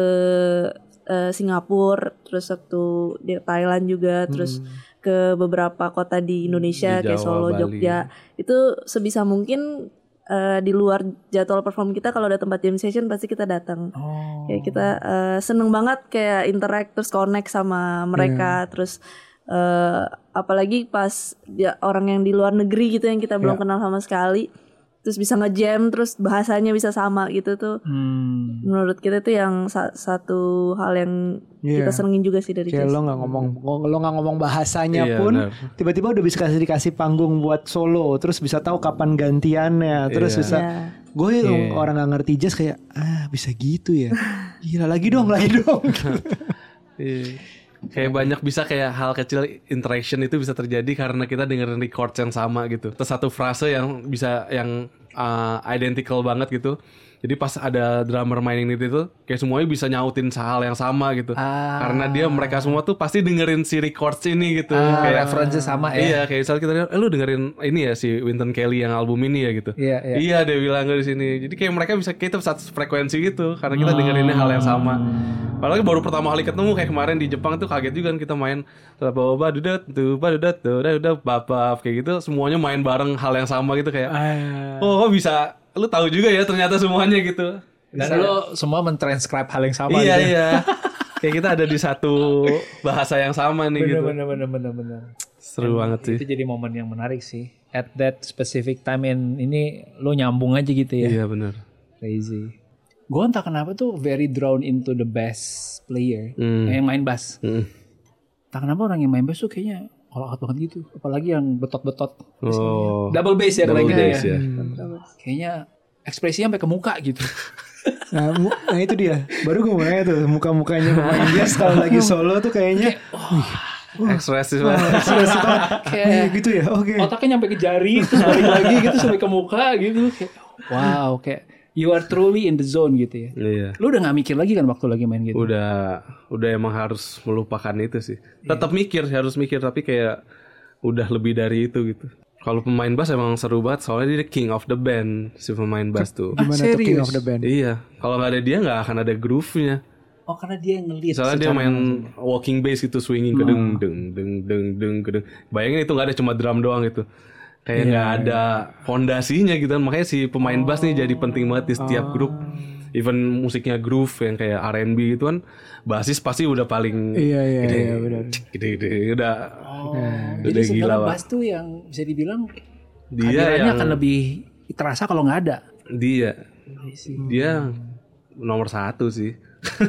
eh, Singapura, terus waktu di Thailand juga, terus ke beberapa kota di Indonesia Di kayak Solo, Bali. Jogja. Itu sebisa mungkin eh, di luar jadwal perform kita kalau ada tempat jam session pasti kita datang. Oh. Kayak kita eh, seneng banget kayak interact terus connect sama mereka terus eh, apalagi pas dia orang yang di luar negeri gitu yang kita belum kenal sama sekali terus bisa ngejam terus bahasanya bisa sama gitu tuh Hmm. menurut kita tuh yang sa- satu hal yang Iya. kita senengin juga sih dari Kayak jazz. lo nggak ngomong lo nggak ngomong bahasanya Iya, pun tiba-tiba udah bisa kasih dikasih panggung buat solo terus bisa tahu kapan gantiannya terus Iya. bisa Iya. gue yang orang nggak ngerti jazz kayak ah bisa gitu ya gila lagi dong lagi dong Iya. Kayak banyak bisa kayak hal kecil interaction itu bisa terjadi karena kita dengerin records yang sama gitu. Terus satu frase yang bisa yang uh, identical banget gitu. Jadi pas ada drummer mainin itu tuh kayak semuanya bisa nyautin hal yang sama gitu. Ah. Karena dia mereka semua tuh pasti dengerin si records ini gitu. Ah, kayak referensi sama ya. Iya, kayak misalnya kita eh lu dengerin ini ya si Winton Kelly yang album ini ya gitu. Iya, iya. Iya, dia bilang di sini. Jadi kayak mereka bisa kita satu frekuensi gitu karena kita dengerinnya hal yang sama. Padahal baru pertama kali ketemu kayak kemarin di Jepang tuh kaget juga kan kita main bawa badudat tuh badudat tuh udah babab kayak gitu semuanya main bareng hal yang sama gitu kayak oh kok bisa lu tahu juga ya ternyata semuanya gitu. Dan lo semua mentranscribe hal yang sama iya gitu. iya. kayak kita ada di satu bahasa yang sama nih Bener, gitu. bener, bener, bener, bener. Seru banget sih. Itu jadi momen yang menarik sih. At that specific time in ini lo nyambung aja gitu ya. Iya bener. Crazy. Gue entah kenapa tuh very drawn into the bass player Hmm. yang main bass. Mm. Entah kenapa orang yang main bass tuh kayaknya all out banget gitu. Apalagi yang betot-betot. Oh. Double bass ya kalau Double bass ya. ya. Kayaknya ekspresinya sampai ke muka gitu. Nah, mu- nah itu dia. Baru gue mau nanya tuh muka-mukanya pemain jazz kalau lagi solo tuh kayaknya Ekspresif wah, banget. serius banget. Kayak- gitu ya. Oke. Otaknya nyampe ke jari terus balik lagi gitu sampai ke muka gitu. Kayak, wow, kayak you are truly in the zone gitu ya. Iya. Lu udah gak mikir lagi kan waktu lagi main gitu? Udah udah emang harus melupakan itu sih. Tetap mikir, harus mikir tapi kayak udah lebih dari itu gitu. Kalau pemain bass emang seru banget soalnya dia king of the band si pemain bass tuh. Gimana tuh King serius? of the Band? Iya, kalau nggak ada dia nggak akan ada groove-nya. Oh karena dia yang ngelit. Soalnya dia main walking bass gitu swinging kedeng deng deng deng deng kedeng. Bayangin itu nggak ada cuma drum doang itu. Kayak nggak ada fondasinya gitu kan. Makanya si pemain bass nih jadi penting banget di setiap grup. Even musiknya groove yang kayak R&B gitu kan, basis pasti udah paling Iya iya gede, iya benar. gede, gede, udah Oh, udah jadi gila sebenarnya bass tuh yang bisa dibilang Dia yang akan lebih terasa kalau nggak ada. dia dia nomor satu sih.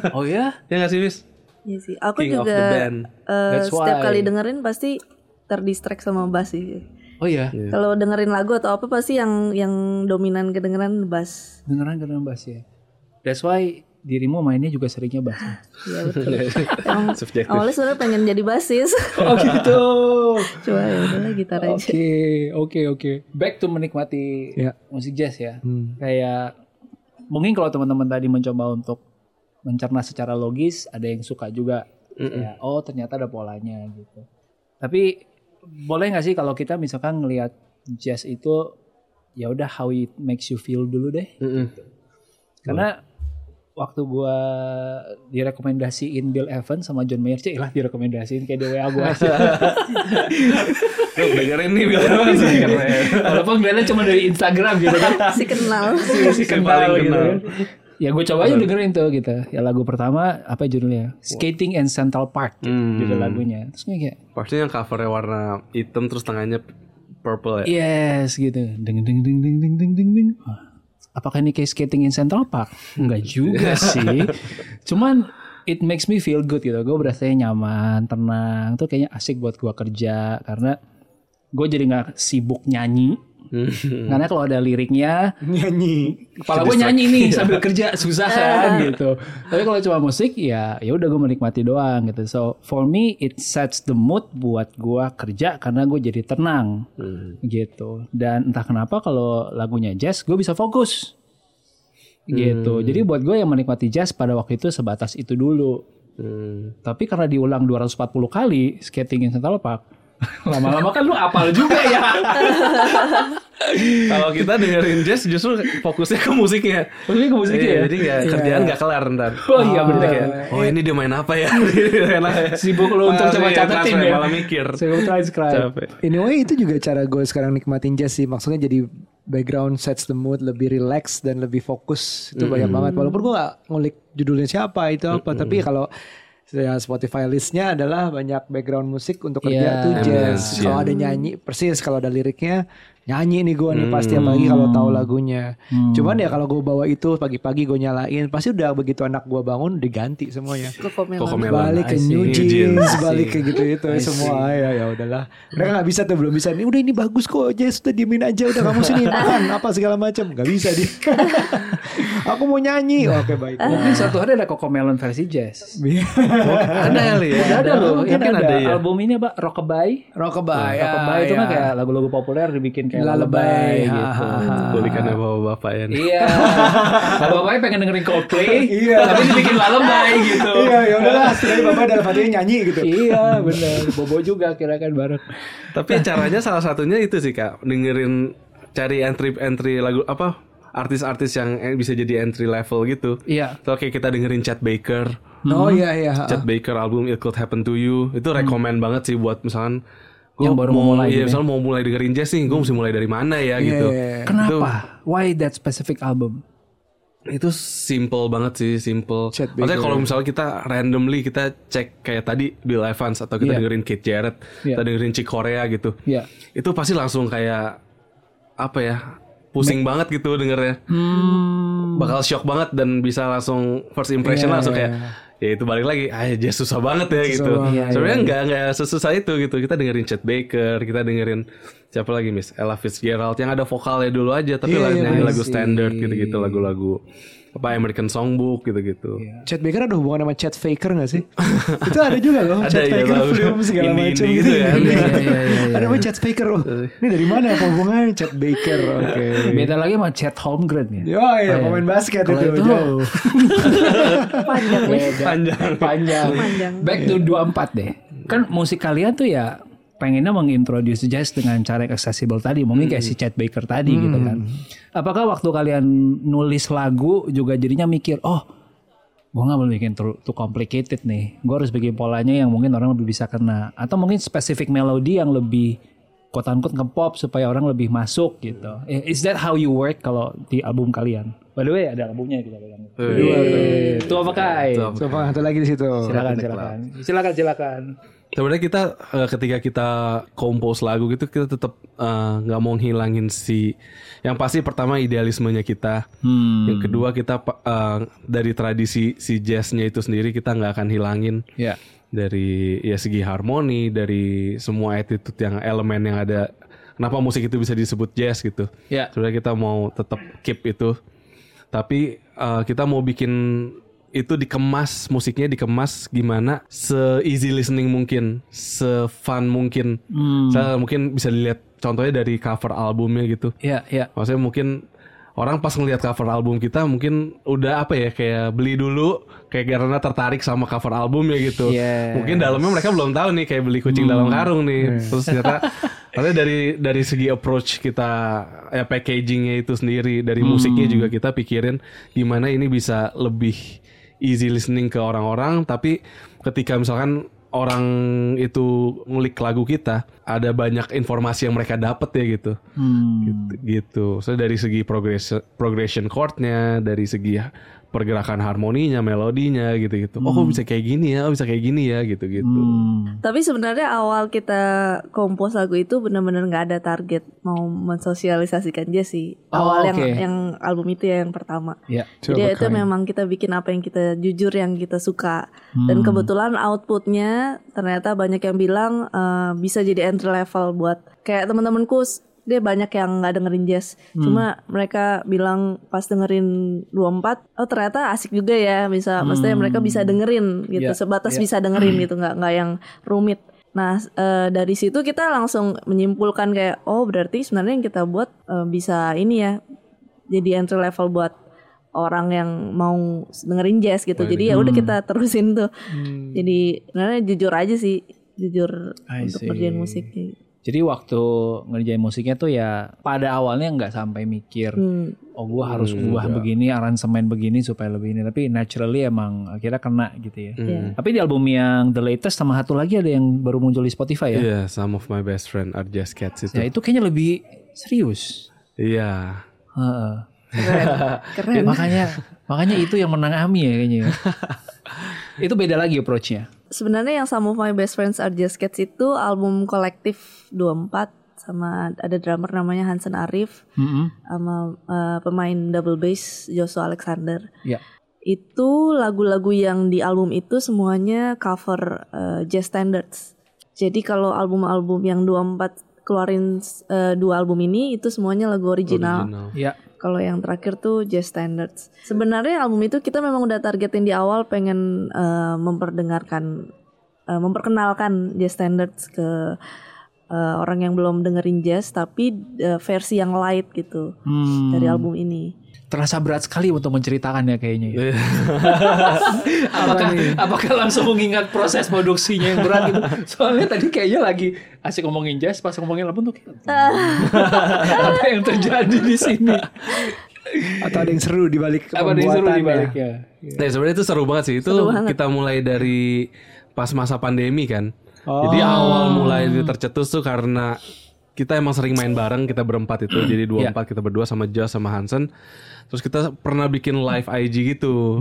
Oh ya? ya nggak sih, Miss? Iya sih. Aku King juga That's setiap kali dengerin pasti terdistract sama bass sih. Oh ya? Kalau dengerin lagu atau apa pasti yang yang dominan kedengeran bass. Dengeran dengeran bass ya. That's why dirimu mainnya juga seringnya bass. ya? Iya betul. Emang Subjektif. awalnya sebenarnya pengen jadi basis. oh gitu. Cuma ya udahlah gitar aja. Oke, oke, oke. Back to menikmati Ya. musik jazz ya. Hmm. Kayak mungkin kalau teman-teman tadi mencoba untuk mencerna secara logis, ada yang suka juga. Ya, oh ternyata ada polanya gitu. Tapi boleh nggak sih kalau kita misalkan ngelihat jazz itu ya udah how it makes you feel dulu deh. Mm-mm. Karena waktu gua direkomendasiin Bill Evans sama John Mayer, cih lah direkomendasiin kayak di WA gua aja. Tuh, dengerin nih Bill Evans sih keren. Walaupun kelihatannya cuma dari Instagram gitu kan. Si kenal. Si Si paling gitu kenal. kan. Ya gue coba aja dengerin tuh gitu. Ya lagu pertama apa judulnya? Skating in Central Park Hmm. judul lagunya. Terus gue kayak Pasti yang covernya warna hitam terus tengahnya purple ya. yes gitu. Deng deng deng deng deng deng deng. Wah, Apakah ini kayak skating in Central Park? Enggak juga sih. Cuman it makes me feel good gitu. Gue berasa nyaman, tenang. Tuh kayaknya asik buat gue kerja karena gue jadi nggak sibuk nyanyi. Karena kalau ada liriknya Nyanyi. kepala gue nyanyi nih sambil kerja susah kan gitu. Tapi kalau cuma musik ya ya udah gue menikmati doang gitu. So for me it sets the mood buat gue kerja karena gue jadi tenang gitu. Dan entah kenapa kalau lagunya jazz gue bisa fokus gitu. Jadi buat gue yang menikmati jazz pada waktu itu sebatas itu dulu. Hmm. Tapi karena diulang 240 kali skating in Central Park, lama-lama kan lu apal juga ya. Kalau kita dengerin jazz justru fokusnya ke musiknya. Maksudnya ke musiknya Iya, ya? Jadi nggak kerjaan nggak kelar ntar. Oh iya bener Kayak, oh ini dia main apa ya? Ya. Sibuk lu untuk coba iya, catetin transfer, ya. Malah mikir. Mau transcribe. Anyway itu juga cara gue sekarang nikmatin jazz sih. Maksudnya jadi background sets the mood lebih relax dan lebih fokus itu banyak banget. Walaupun gue gak ngulik judulnya siapa itu apa, tapi kalau ya Spotify listnya adalah banyak background musik untuk kerja tuh jazz. Kalau ada nyanyi persis, kalau ada liriknya nyanyi nih gue nih pasti apalagi kalau tahu lagunya. Cuman ya kalau gue bawa itu pagi-pagi gue nyalain, pasti udah begitu anak gue bangun diganti semuanya. Kok komen Koko Melon. balik ke. New New Jeans, Jeans. balik ke gitu itu semua ya ya udahlah. Mereka nggak bisa tuh belum bisa. Ini udah ini bagus kok, Jess udah diemin aja udah kamu sini tahan apa segala macam nggak bisa dia. Aku mau nyanyi. Oke baik. Mungkin suatu hari ada Cocomelon versi jazz. Ada kali ya. Udah ada loh. Mungkin Mungkin ada ya. Album ini apa? Rockabye. Rockabye. Rockabye itu kan kayak lagu-lagu populer dibikin kayak ha, gitu. ha, ha. Bulikannya bapak-bapak ya. Iya. Kalau bapaknya pengen dengerin Coldplay, Iya. tapi dibikin lullaby gitu. Iya ya udahlah, setidaknya bapak dalam hatinya nyanyi gitu. iya, bener. Bobo juga kira kan bareng. Tapi caranya salah satunya itu sih kak, dengerin cari entry entry lagu apa artis-artis yang eh, bisa jadi entry level gitu. Iya. Kalau kayak kita dengerin Chet Baker, Oh iya iya. ha. Chet Baker album It Could Happen to You itu rekomend banget sih buat misalkan Hmm. Gua Yang baru mau mulai iya, gitu ya. misalnya mau mulai dengerin jazz nih, gue mesti mulai dari mana ya gitu. iya, iya. Kenapa? Why that specific album? Itu simple banget sih, simple. Chet Maksudnya kalau misalnya kita randomly kita cek kayak tadi Bill Evans atau kita Iya. dengerin Keith Jarrett, Iya. kita dengerin Chick Corea gitu. Iya. Itu pasti langsung kayak apa ya? Pusing banget gitu dengernya. Hmm. Bakal shock banget dan bisa langsung first impression Iya, langsung iya. kayak ya itu balik lagi ah jazz susah banget ya gitu. banget. Iya, Sebenarnya iya, nggak nggak sesusah itu gitu. Kita dengerin Chet Baker, kita dengerin siapa lagi Miss Ella Fitzgerald yang ada vokalnya dulu aja tapi Iya, lagu iya, bener lagu sih. standard gitu-gitu lagu-lagu apa American Songbook gitu-gitu. Chat Baker ada hubungan sama Chat Faker gak sih? itu ada juga loh, Ada, Chat iya, Faker film segala macam gitu gitu ya. ya. Iya, iya, iya, iya. Ada namanya Chat Faker loh. Ini dari mana apa hubungannya Chat Baker? Oke. Beda lagi sama Chet Holmgren ya. Yo iya, pemain basket Kalau itu. itu Panjang. Panjang. panjang. Panjang. Back to 24 deh. Kan musik kalian tuh ya pengennya mengintroduce jazz dengan cara yang accessible tadi. Mungkin kayak si Chet Baker tadi gitu kan. Apakah waktu kalian nulis lagu juga jadinya mikir, oh gue gak boleh bikin too, too complicated nih. Gue harus bikin polanya yang mungkin orang lebih bisa kena. Atau mungkin spesifik melodi yang lebih quote unquote nge-pop supaya orang lebih masuk gitu. Eh, Is that how you work kalau di album kalian? By the way ada albumnya kita pegang. Eh, Itu apa kai? Coba satu lagi di situ. Silakan silakan. Silakan silakan. Sebenarnya kita eh, ketika kita compose lagu gitu kita tetap eh, nggak mau ngilangin si yang pasti pertama idealismenya kita. Hmm. Yang kedua kita eh, dari tradisi si jazznya itu sendiri kita nggak akan hilangin Ya. dari ya segi harmoni, dari semua attitude yang elemen yang ada. Kenapa musik itu bisa disebut jazz gitu? Ya. Sebenarnya kita mau tetap keep itu, tapi eh, kita mau bikin itu dikemas musiknya dikemas gimana se easy listening mungkin, se fun mungkin. Saya mungkin bisa dilihat contohnya dari cover albumnya gitu. Ya, ya. Maksudnya mungkin orang pas ngelihat cover album kita mungkin udah apa ya kayak beli dulu kayak karena tertarik sama cover albumnya gitu. Yes. Mungkin dalamnya mereka belum tahu nih kayak beli kucing dalam karung nih. Terus ternyata ternyata dari dari segi approach kita ya packagingnya itu sendiri dari musiknya juga kita pikirin gimana ini bisa lebih easy listening ke orang-orang tapi ketika misalkan orang itu ngulik lagu kita ada banyak informasi yang mereka dapat ya gitu gitu, gitu. So dari segi progression progression chordnya, dari segi pergerakan harmoninya, melodinya gitu-gitu. Oh, kok bisa kayak gini ya? Oh, bisa kayak gini ya gitu-gitu. Hmm. Tapi sebenarnya awal kita kompos lagu itu benar-benar nggak ada target mau mensosialisasikan jazz sih. Oh, Awal yang oke. yang album itu ya yang pertama. Ya. Jadi itu memang kita bikin apa yang kita jujur yang kita suka. Hmm. Dan kebetulan outputnya ternyata banyak yang bilang eh, bisa jadi entry level buat kayak teman-temanku dia banyak yang nggak dengerin jazz. Hmm. Cuma mereka bilang pas dengerin 24, oh ternyata asik juga ya. Bisa maksudnya mereka bisa dengerin gitu. Ya, Sebatas bisa dengerin gitu, nggak nggak yang rumit. Nah eh, dari situ kita langsung menyimpulkan kayak oh berarti sebenarnya yang kita buat eh, bisa ini ya jadi entry level buat orang yang mau dengerin jazz gitu. Jadi ya udah kita terusin tuh. Jadi sebenarnya jujur aja sih, jujur I untuk see. ngerjain musik. Jadi waktu ngerjain musiknya tuh ya pada awalnya nggak sampai mikir Hmm. oh gua harus ubah begini aransemen begini supaya lebih ini tapi naturally emang akhirnya kena gitu ya. Iya. Tapi di album yang The Latest sama satu lagi ada yang baru muncul di Spotify ya. Iya, some of my best friend are just cats itu. Ya itu kayaknya lebih serius. Iya. Heeh. Keren. Keren. makanya makanya itu yang menang Ami ya kayaknya. ya. itu beda lagi approach-nya. Sebenarnya yang Some of My Best Friends Are Just Cats itu album kolektif 24 sama ada drummer namanya Hansen Arif Mm-mm. sama eh, pemain double bass Joshua Alexander. Ya. Itu lagu-lagu yang di album itu semuanya cover eh, jazz standards. Jadi kalau album-album yang 24 keluarin eh, dua album ini itu semuanya lagu original. Original. Ya. Kalau yang terakhir tuh Jazz Standards. Sebenarnya album itu kita memang udah targetin di awal pengen eh, memperdengarkan, eh, memperkenalkan Jazz Standards ke eh, orang yang belum dengerin jazz, tapi eh, versi yang light gitu Hmm. dari album ini. Terasa berat sekali untuk menceritakan ya kayaknya. ya. apakah apakah langsung mengingat proses produksinya yang berat gitu? Soalnya tadi kayaknya lagi asik ngomongin jazz pas ngomongin album tuh apa yang terjadi di sini? Atau ada yang seru di balik Apa ada yang seru di pembuatannya. baliknya? Nah, sebenarnya itu seru banget sih. Itu kita mulai dari pas masa pandemi kan. Jadi awal mulai tercetus tuh karena kita emang sering main bareng kita berempat itu. Jadi dua empat kita berdua sama Josh sama Hansen. Terus kita pernah bikin live IG gitu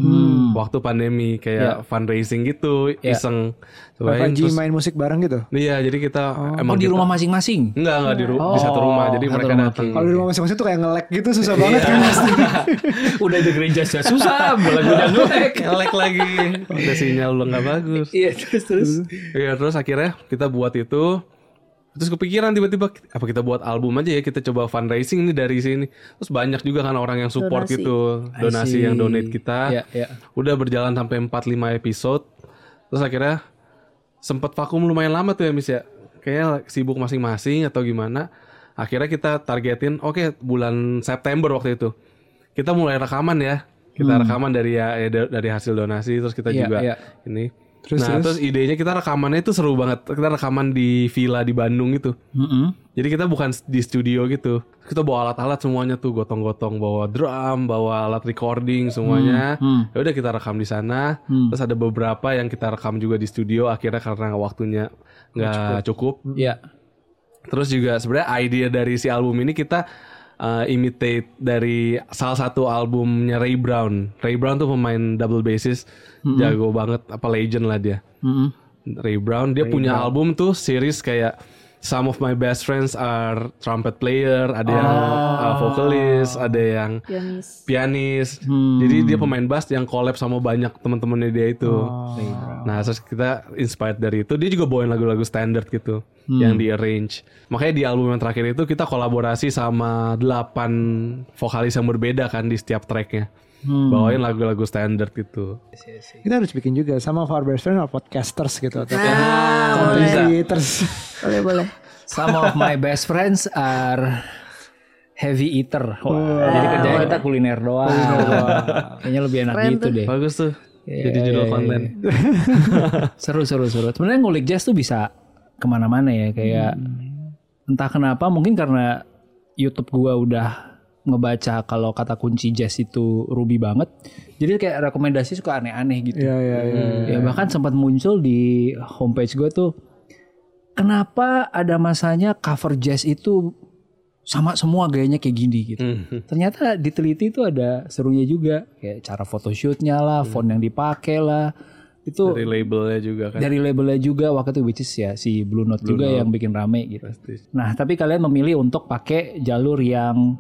waktu pandemi kayak fundraising gitu, iseng. Bapak Cobain terus main musik bareng gitu. Iya, jadi kita Oh emang di kita- rumah masing-masing. Enggak, enggak di, ru- di satu rumah. Jadi satu mereka datang. Kalau di rumah masing-masing tuh kayak nge-lag gitu susah banget kan pasti. Udah dengerin jazznya susah, lagunya ngelek. Ngelek lagi. Udah sinyal udah nggak bagus. Iya terus terus. Iya terus akhirnya kita buat itu Terus kepikiran tiba-tiba apa kita buat album aja ya kita coba fundraising ini dari sini. Terus banyak juga kan orang yang support Donasi. gitu, donasi yang donate kita. Iya, iya. Udah berjalan sampai 4-5 episode. Terus akhirnya sempat vakum lumayan lama tuh ya Miss ya. Kayaknya sibuk masing-masing atau gimana. Akhirnya kita targetin oke bulan September waktu itu. Kita mulai rekaman ya. Kita rekaman dari ya, ya, da- dari hasil donasi terus kita Hmm. Iya, juga iya. ini. Terus, nah, terus? terus idenya kita rekamannya itu seru banget. Kita rekaman di villa di Bandung itu. Mm-mm. Jadi kita bukan di studio gitu. Kita bawa alat-alat semuanya tuh, gotong-gotong, bawa drum, bawa alat recording semuanya. Hmm, Ya udah kita rekam di sana. Terus ada beberapa yang kita rekam juga di studio. Akhirnya karena waktunya nggak cukup. Iya. Terus juga sebenarnya ide dari si album ini kita uh, imitate dari salah satu albumnya Ray Brown. Ray Brown tuh pemain double bassist, jago banget, apa legend lah dia. Mm-mm. Ray Brown dia punya album tuh series kayak Some of my best friends are trumpet player, ada yang uh, vokalis, ada yang pianis pianis. Jadi dia pemain bass yang collab sama banyak teman-temannya dia itu. Nah, terus kita inspired dari itu. Dia juga bawain lagu-lagu standard gitu yang di arrange. Makanya di album yang terakhir itu kita kolaborasi sama delapan vokalis yang berbeda kan di setiap tracknya. Bawain lagu-lagu standard gitu. Kita harus bikin juga sama Our Best Friend or podcasters gitu atau nah boleh creators. boleh boleh Some of my best friends are heavy eater. Wah, jadi kerjanya kita kuliner doang. Kayaknya lebih enak Keren gitu tuh. deh. Bagus tuh. Iya, Jadi iya, judul iya, konten. Seru seru seru. Sebenarnya ngulik jazz tuh bisa ke mana-mana ya. Kayak entah kenapa mungkin karena YouTube gua udah ngebaca kalau kata kunci jazz itu Ruby banget. Jadi kayak rekomendasi suka aneh-aneh gitu. Iya iya iya. Ya bahkan sempat muncul di homepage gue tuh kenapa ada masanya cover jazz itu sama semua gayanya kayak gini gitu. Hmm. Ternyata diteliti itu ada serunya juga kayak cara photoshootnya lah, font yang dipakai lah. Itu Dari labelnya juga kan. dari labelnya juga waktu itu which is ya si Blue Note juga yang bikin rame gitu. Pasti. Nah tapi kalian memilih untuk pakai jalur yang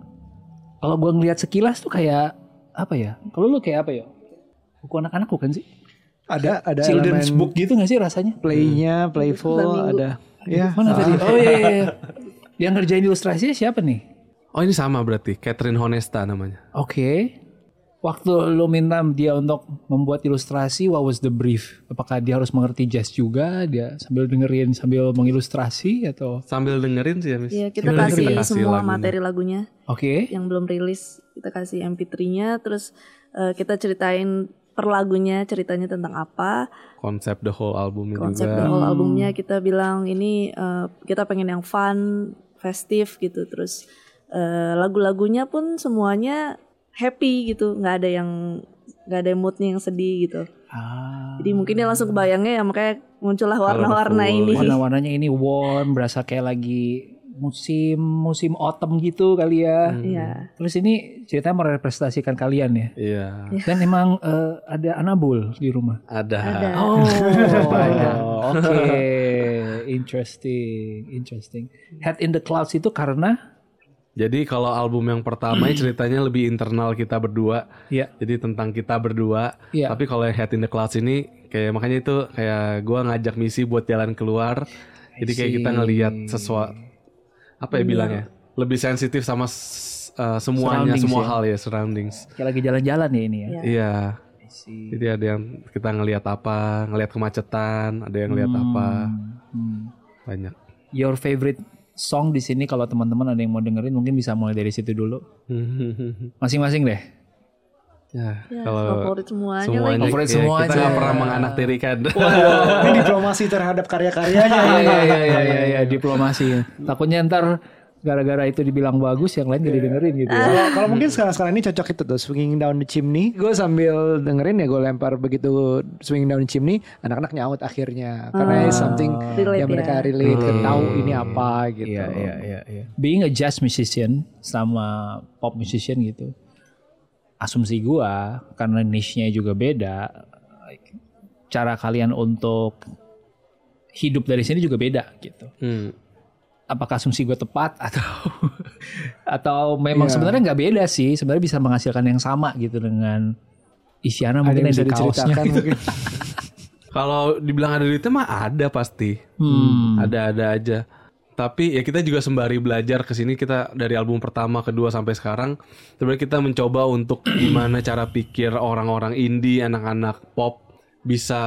kalau gue ngeliat sekilas tuh kayak apa ya? Kalau lu kayak apa ya? Buku anak-anak bukan sih? Ada ada Children's elemen book gitu gak sih rasanya? playnya, playful, ada. Ya. Mana tadi? Oh iya, iya, iya. Yang ngerjain ilustrasinya siapa nih? Oh ini sama berarti. Catherine Honesta namanya. Oke. Waktu lu minta dia untuk membuat ilustrasi, what was the brief? Apakah dia harus mengerti jazz juga? Dia sambil dengerin sambil mengilustrasi atau? Sambil dengerin sih ya, Miss. Iya kita Sambil kasih dengerin. semua lagunya. materi lagunya Oke. yang belum rilis kita kasih MP3-nya terus eh, kita ceritain per lagunya ceritanya tentang apa Konsep the whole album konsep juga. the whole albumnya kita bilang ini eh, kita pengen yang fun festif gitu terus eh, lagu-lagunya pun semuanya happy gitu nggak ada yang nggak ada moodnya yang sedih gitu Ah. jadi mungkin dia langsung kebayangnya ya makanya muncullah warna-warna ini Warna-warnanya ini warm, berasa kayak lagi musim musim autumn gitu kali ya. Iya. Terus ini ceritanya merepresentasikan kalian ya. Iya. Dan emang eh, ada Anabul di rumah. Ada. Ada. Oh, banyak. Oke, interesting, interesting. Head in the Clouds itu karena Jadi kalau album yang pertama ini ceritanya lebih internal kita berdua. ya Jadi tentang kita berdua. Iya. Tapi kalau yang Head in the Clouds ini kayak makanya itu kayak gua ngajak misi buat jalan keluar. Jadi kayak kita ngelihat sesuatu apa ya bilangnya? Lebih sensitif sama uh, semuanya, semua ya. hal ya surroundings. kayak lagi jalan-jalan ya ini ya. Iya. Iya. Jadi ada yang kita ngelihat apa, ngelihat kemacetan, ada yang ngelihat apa, Hmm. banyak. Your favorite song di sini kalau teman-teman ada yang mau dengerin mungkin bisa mulai dari situ dulu. Masing-masing deh. ya, Ya, kalau favorit semuanya, semuanya, lagi. Favorit ya, semuanya. kita nggak pernah menganaktirikan. Ini diplomasi terhadap karya-karyanya. Iya iya iya iya iya ya, diplomasi. Takutnya ntar gara-gara itu dibilang bagus yang lain gak didengerin gitu ya. Kalau kalau mungkin sekarang-sekarang ini cocok itu tuh swinging down the chimney. Gue sambil dengerin ya gue lempar begitu swinging down the chimney, anak-anak nyaut akhirnya karena it's something Relate yang mereka ya. relate, ke tahu ini apa gitu. Iya iya iya iya. Being a jazz musician sama pop musician gitu. Asumsi gua karena niche-nya juga beda. Cara kalian untuk hidup dari sini juga beda gitu. Hmm. Apakah asumsi gue tepat atau atau memang sebenarnya nggak beda sih. Sebenarnya bisa menghasilkan yang sama gitu dengan Isyana Ada mungkin yang ada bisa di kaosnya. mungkin. Kalau dibilang ada duitnya mah ada pasti. Hmm. Ada-ada aja. tapi ya kita juga sembari belajar ke sini kita dari album pertama, kedua sampai sekarang sebenarnya kita mencoba untuk gimana cara pikir orang-orang indie, anak-anak pop bisa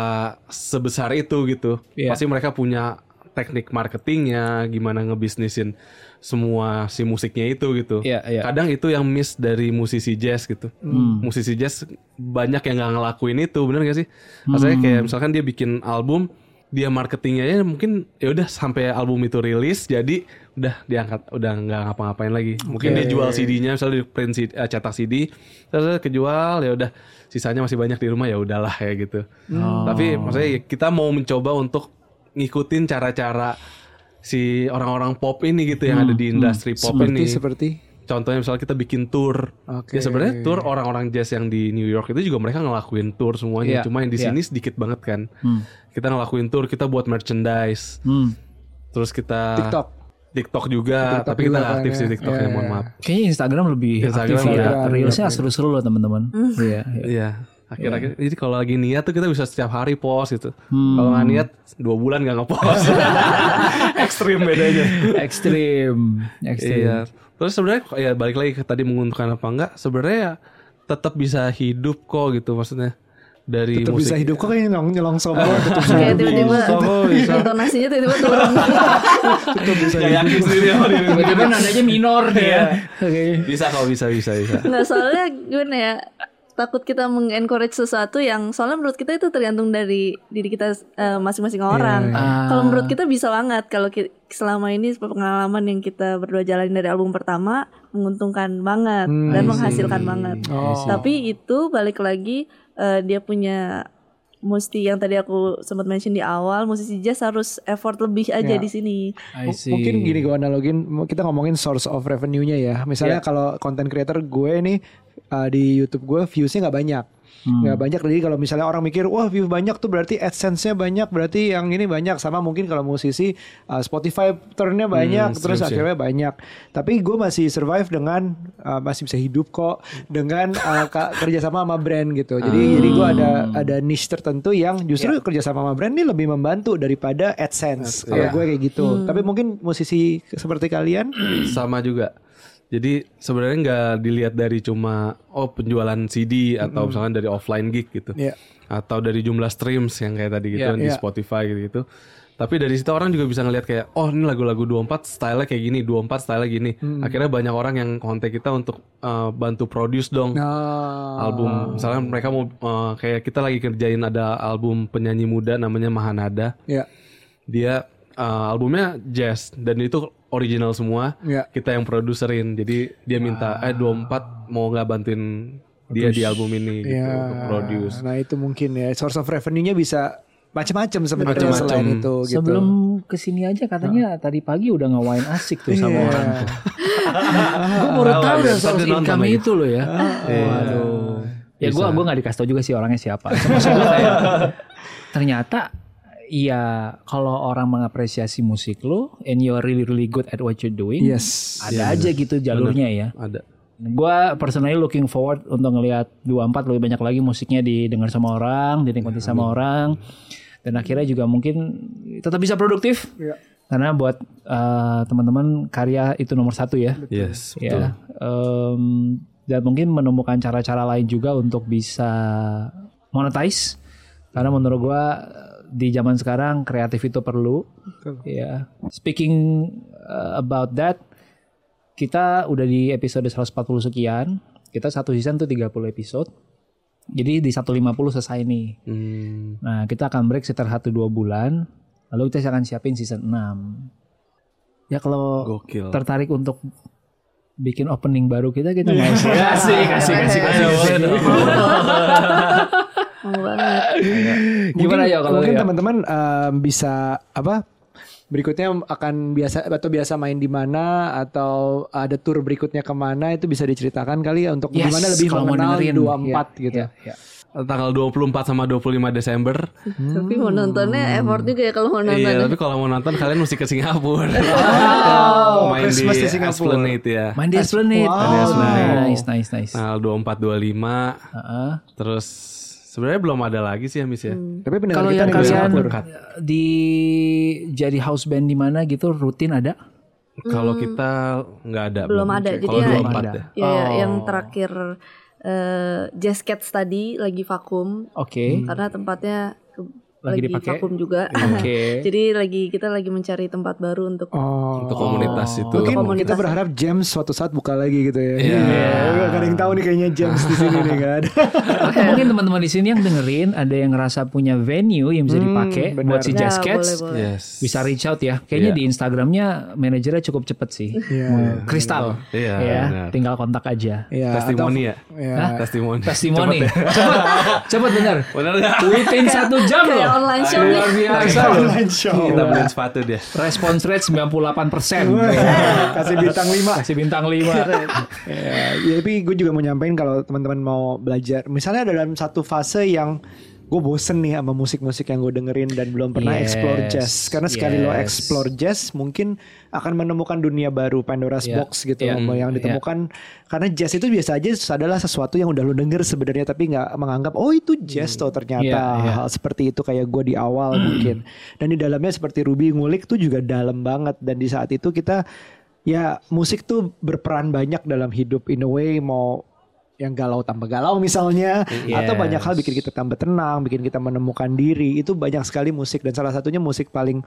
sebesar itu gitu. Iya. Pasti mereka punya teknik marketingnya, gimana ngebisnisin semua si musiknya itu gitu. Iya, iya. Kadang itu yang miss dari musisi jazz gitu. Musisi jazz banyak yang nggak ngelakuin itu, bener gak sih? Maksudnya kayak misalkan dia bikin album, dia marketingnya ya mungkin ya udah sampai album itu rilis, jadi udah diangkat, udah nggak ngapa-ngapain lagi. Mungkin dia jual CD-nya, misalnya di print CD, eh, cetak CD, terus kejual ya udah, sisanya masih banyak di rumah ya udahlah kayak gitu. Tapi maksudnya ya kita mau mencoba untuk ngikutin cara-cara si orang-orang pop ini gitu yang ada di industri pop Seperti ini. seperti Contohnya misalnya kita bikin tour. Oke. Ya sebenarnya tour orang-orang jazz yang di New York itu juga mereka ngelakuin tour semuanya. Iya, Cuma yang di iya. sini sedikit banget kan. Kita ngelakuin tour, kita buat merchandise. Hmm. Terus kita TikTok. TikTok juga, TikTok tapi kita juga nggak kan aktif ya. sih TikToknya, Iya, mohon iya. maaf. Kayaknya Instagram lebih Instagram aktif ya. aktif. Reelsnya seru-seru loh teman-teman. Iya. iya. Iya. Akhir-akhir, jadi kalau lagi niat tuh kita bisa setiap hari post gitu. Hmm. Kalau nggak niat dua bulan nggak ngepost. Ekstrim bedanya. Ekstrim. Ekstrim. Iya. Terus sebenarnya ya balik lagi ke tadi menguntungkan apa enggak, sebenarnya ya tetap bisa hidup kok gitu maksudnya dari Tetap musik. bisa hidup kok kayak nyelong nyelong sobo tetap bisa Kayak tiba-tiba bisa. intonasinya tiba-tiba turun. Gak yakin sendiri sama diri Tiba-tiba nadanya minor nih ya. Oke. Bisa kok bisa bisa bisa. Nggak soalnya gimana ya takut kita mengencourage sesuatu yang soalnya menurut kita itu tergantung dari diri kita eh, masing-masing orang. Kalau menurut kita bisa banget kalau ki- selama ini pengalaman yang kita berdua jalani dari album pertama menguntungkan banget dan menghasilkan banget. Tapi itu balik lagi eh, dia punya mesti yang tadi aku sempat mention di awal musisi jazz harus effort lebih aja di sini. Mungkin gini gue analogin kita ngomongin source of revenue-nya ya. Misalnya kalau content creator gue nih uh, di YouTube gue viewsnya nggak banyak. nggak banyak. Jadi kalau misalnya orang mikir wah view banyak tuh berarti adsense-nya banyak berarti yang ini banyak. Sama mungkin kalau musisi uh, Spotify turn-nya banyak terus streams ya. akhirnya banyak. Tapi gue masih survive dengan uh, masih bisa hidup kok dengan uh, kerjasama sama brand gitu. Jadi jadi gue ada ada niche tertentu yang justru kerjasama sama brand ini lebih membantu daripada AdSense kalau Iya. gue kayak gitu. Tapi mungkin musisi seperti kalian? Sama juga. Jadi sebenarnya nggak dilihat dari cuma oh penjualan CD atau misalkan dari offline gig gitu. Iya. Atau dari jumlah streams yang kayak tadi gitu Iya, kan di iya. Spotify gitu-gitu. Tapi dari situ orang juga bisa ngelihat kayak oh ini lagu-lagu 24 style kayak gini, 24 style gini. Akhirnya banyak orang yang kontak kita untuk uh, bantu produce dong. nah album misalnya mereka mau uh, kayak kita lagi kerjain ada album penyanyi muda namanya Mahanada ya dia uh, albumnya jazz dan itu original semua Ya. kita yang produserin jadi dia minta eh 24 mau nggak bantuin dia di album ini gitu ya untuk produce nah itu mungkin ya source of revenue-nya bisa macam-macam sebenarnya selain itu gitu Sebelum ke sini aja katanya tadi pagi udah ngewain asik tuh sama Iya. orang tuh. gue baru Tahu, Ntar dia nonton income itu loh ya. Iya. Waduh. Ya gue gua nggak dikasih tau juga sih orangnya siapa. Maksud kayak, ternyata Iya, kalau orang mengapresiasi musik lo and you're really really good at what you're doing, yes ada aja gitu jalurnya ya. ada Gua personally looking forward untuk ngelihat 24 lebih banyak lagi musiknya didengar sama orang, dinikmati sama orang. Dan akhirnya juga mungkin tetap bisa produktif. Iya. Karena buat eh, teman-teman karya itu nomor satu ya. yes betul Ya. Em, dan mungkin menemukan cara-cara lain juga untuk bisa monetize. Karena menurut gua di zaman sekarang kreatif itu perlu. Ya. Speaking uh, about that, kita udah di episode 140 sekian. Kita satu season tuh 30 episode. Jadi di 150 selesai nih. Hmm, Nah, kita akan break sekitar 1-2 bulan. Lalu kita akan siapin season 6. Ya kalau gokil tertarik untuk bikin opening baru kita kita mau sih kasih kasih kasih kasih Mau banget. gimana ya kalau mungkin ya? teman-teman em, bisa apa berikutnya akan biasa atau biasa main di mana atau ada tour berikutnya ke mana itu bisa diceritakan kali ya untuk Yes, gimana lebih mengenal dengerin. 24 Ya, gitu. ya, ya. tanggal 24 sama 25 Desember Tapi mau nontonnya effort juga ya kalau mau nonton. iya tapi kalau mau nonton kalian mesti ke Singapura main di Christmas di Singapura. Esplanade ya Main di Esplanade. Wow. Oh, nice, nice, nice. tanggal 24 25 Heeh. Terus Sebenarnya belum ada lagi sih ya Miss ya. Tapi pendengar Kalau kita yang kalian di jadi house band di mana gitu rutin ada? Kalau kita nggak ada. Belum ada. Jadi Kalau ya- ada. ya. Ya, Oh. yang terakhir eh Jazz Cats tadi lagi vakum Oke. karena tempatnya Lagi lagi, dipakai? vakum juga. Oke. Jadi lagi kita lagi mencari tempat baru untuk Oh. Untuk komunitas itu. Mungkin komunitas. kita berharap James suatu saat buka lagi gitu ya. Iya. Gak ada yang tahu nih kayaknya James di sini nih kan. Atau mungkin teman-teman di sini yang dengerin ada yang ngerasa punya venue yang bisa dipakai benar. buat si Ya, Jazz Cats. boleh, boleh. Yes. Bisa reach out ya. Kayaknya Iya. di Instagramnya manajernya cukup cepet sih. Iya. Kristal. Iya, Ya, benar. tinggal kontak aja. Iya, Testimoni ya. Iya. Testimoni. Testimoni. Cepet. Cepet bener. Bener nggak? Within satu jam loh. Online show nih. Luar biasa. Online show. Kita beliin sepatu dia. Response rate 98 persen. Kasih bintang 5. Kasih bintang 5. ya, ya, tapi gue juga mau nyampein kalau teman-teman mau belajar, misalnya dalam satu fase yang gue bosen nih sama musik-musik yang gue dengerin dan belum pernah Yes, explore jazz. Karena sekali lo yes. explore jazz, mungkin akan menemukan dunia baru Pandora's Iya, box gitu iya, yang iya. ditemukan. Karena jazz itu biasa aja adalah sesuatu yang udah lo denger sebenarnya tapi nggak menganggap oh itu jazz tuh ternyata Iya, iya. hal seperti itu kayak gue di awal mungkin. Dan di dalamnya seperti Ruby ngulik tuh juga dalam banget dan di saat itu kita ya musik tuh berperan banyak dalam hidup in a way mau yang galau tambah galau misalnya atau Yes. banyak hal bikin kita tambah tenang, bikin kita menemukan diri. Itu banyak sekali musik dan salah satunya musik paling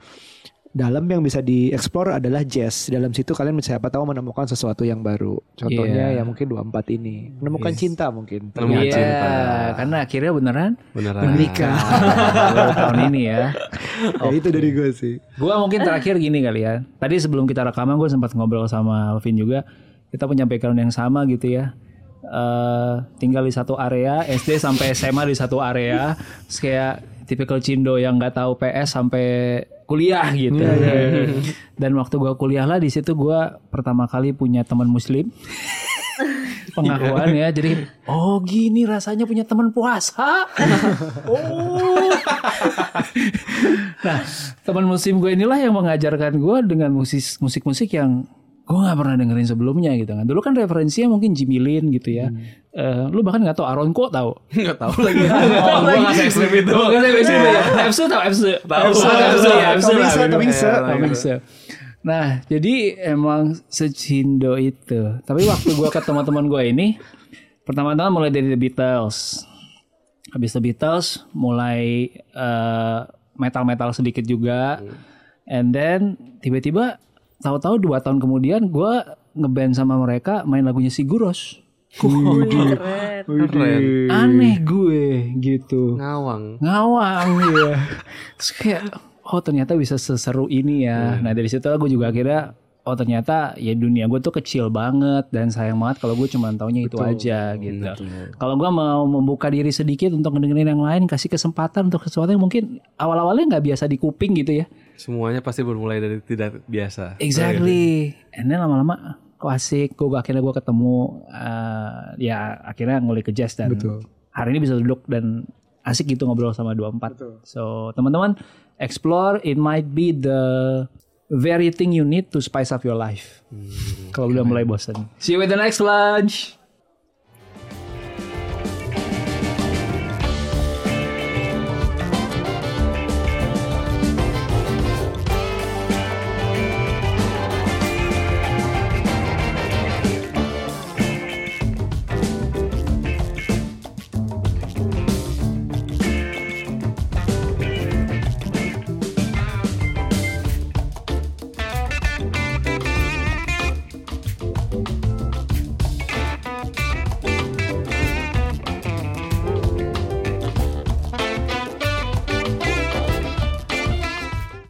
dalam yang bisa dieksplor adalah jazz. Dalam situ kalian siapa tahu menemukan sesuatu yang baru. Contohnya Iya. ya mungkin 24 ini. Menemukan cinta mungkin. Menemukan Iya, cinta. karena akhirnya beneran Beneran. Menikah. Tahun ini ya. Ya, itu dari gue sih. Gua mungkin terakhir gini kali ya. Tadi sebelum kita rekaman gue sempat ngobrol sama Alvin juga. Kita punya background yang sama gitu ya. Eh tinggal di satu area, SD sampai SMA di satu area. Terus kayak tipikal Cindo yang nggak tahu PS sampai kuliah gitu. Dan waktu gua kuliah lah di situ gua pertama kali punya teman muslim. pengakuan ya jadi oh gini rasanya punya teman puasa oh nah teman muslim gue inilah yang mengajarkan gue dengan musik musik musik yang gue nggak pernah dengerin sebelumnya gitu kan dulu kan referensinya mungkin Jimmy Lin gitu ya Eh, lu bahkan nggak tahu Aaron kok tahu Nggak tahu lagi. Oh, gue nggak ekstrim itu. Oh, nggak tahu ekstrim ya. Efsu tahu Efsu. Tahu. Efsu, Efsu ya, Efsu lah. Tomingse. Nah, jadi emang secindo itu. Tapi waktu gua ke teman-teman gua ini, pertama-tama mulai dari The Beatles. Habis The Beatles, mulai eh, metal-metal sedikit juga. And then tiba-tiba tahu-tahu dua tahun kemudian gua ngeband sama mereka main lagunya Siguros. Wih, keren. Keren. Aneh gue gitu Ngawang. ngawang ya. Terus kayak oh ternyata bisa seseru ini ya. Nah dari situ gue juga akhirnya oh ternyata ya dunia gue tuh kecil banget dan sayang banget kalau gue cuma taunya itu aja gitu. Kalau gue mau membuka diri sedikit untuk ngedengerin yang lain, kasih kesempatan untuk sesuatu yang mungkin awal-awalnya nggak biasa di kuping gitu ya. Semuanya pasti bermulai dari tidak biasa. Exactly. And then lama-lama kok asik, gue akhirnya gue ketemu eh, ya akhirnya ngulik ke jazz dan hari ini bisa duduk dan asik gitu ngobrol sama 24. So teman-teman explore it might be the very thing you need to spice up your life. Kalau udah mulai bosen. See you with the next lunch.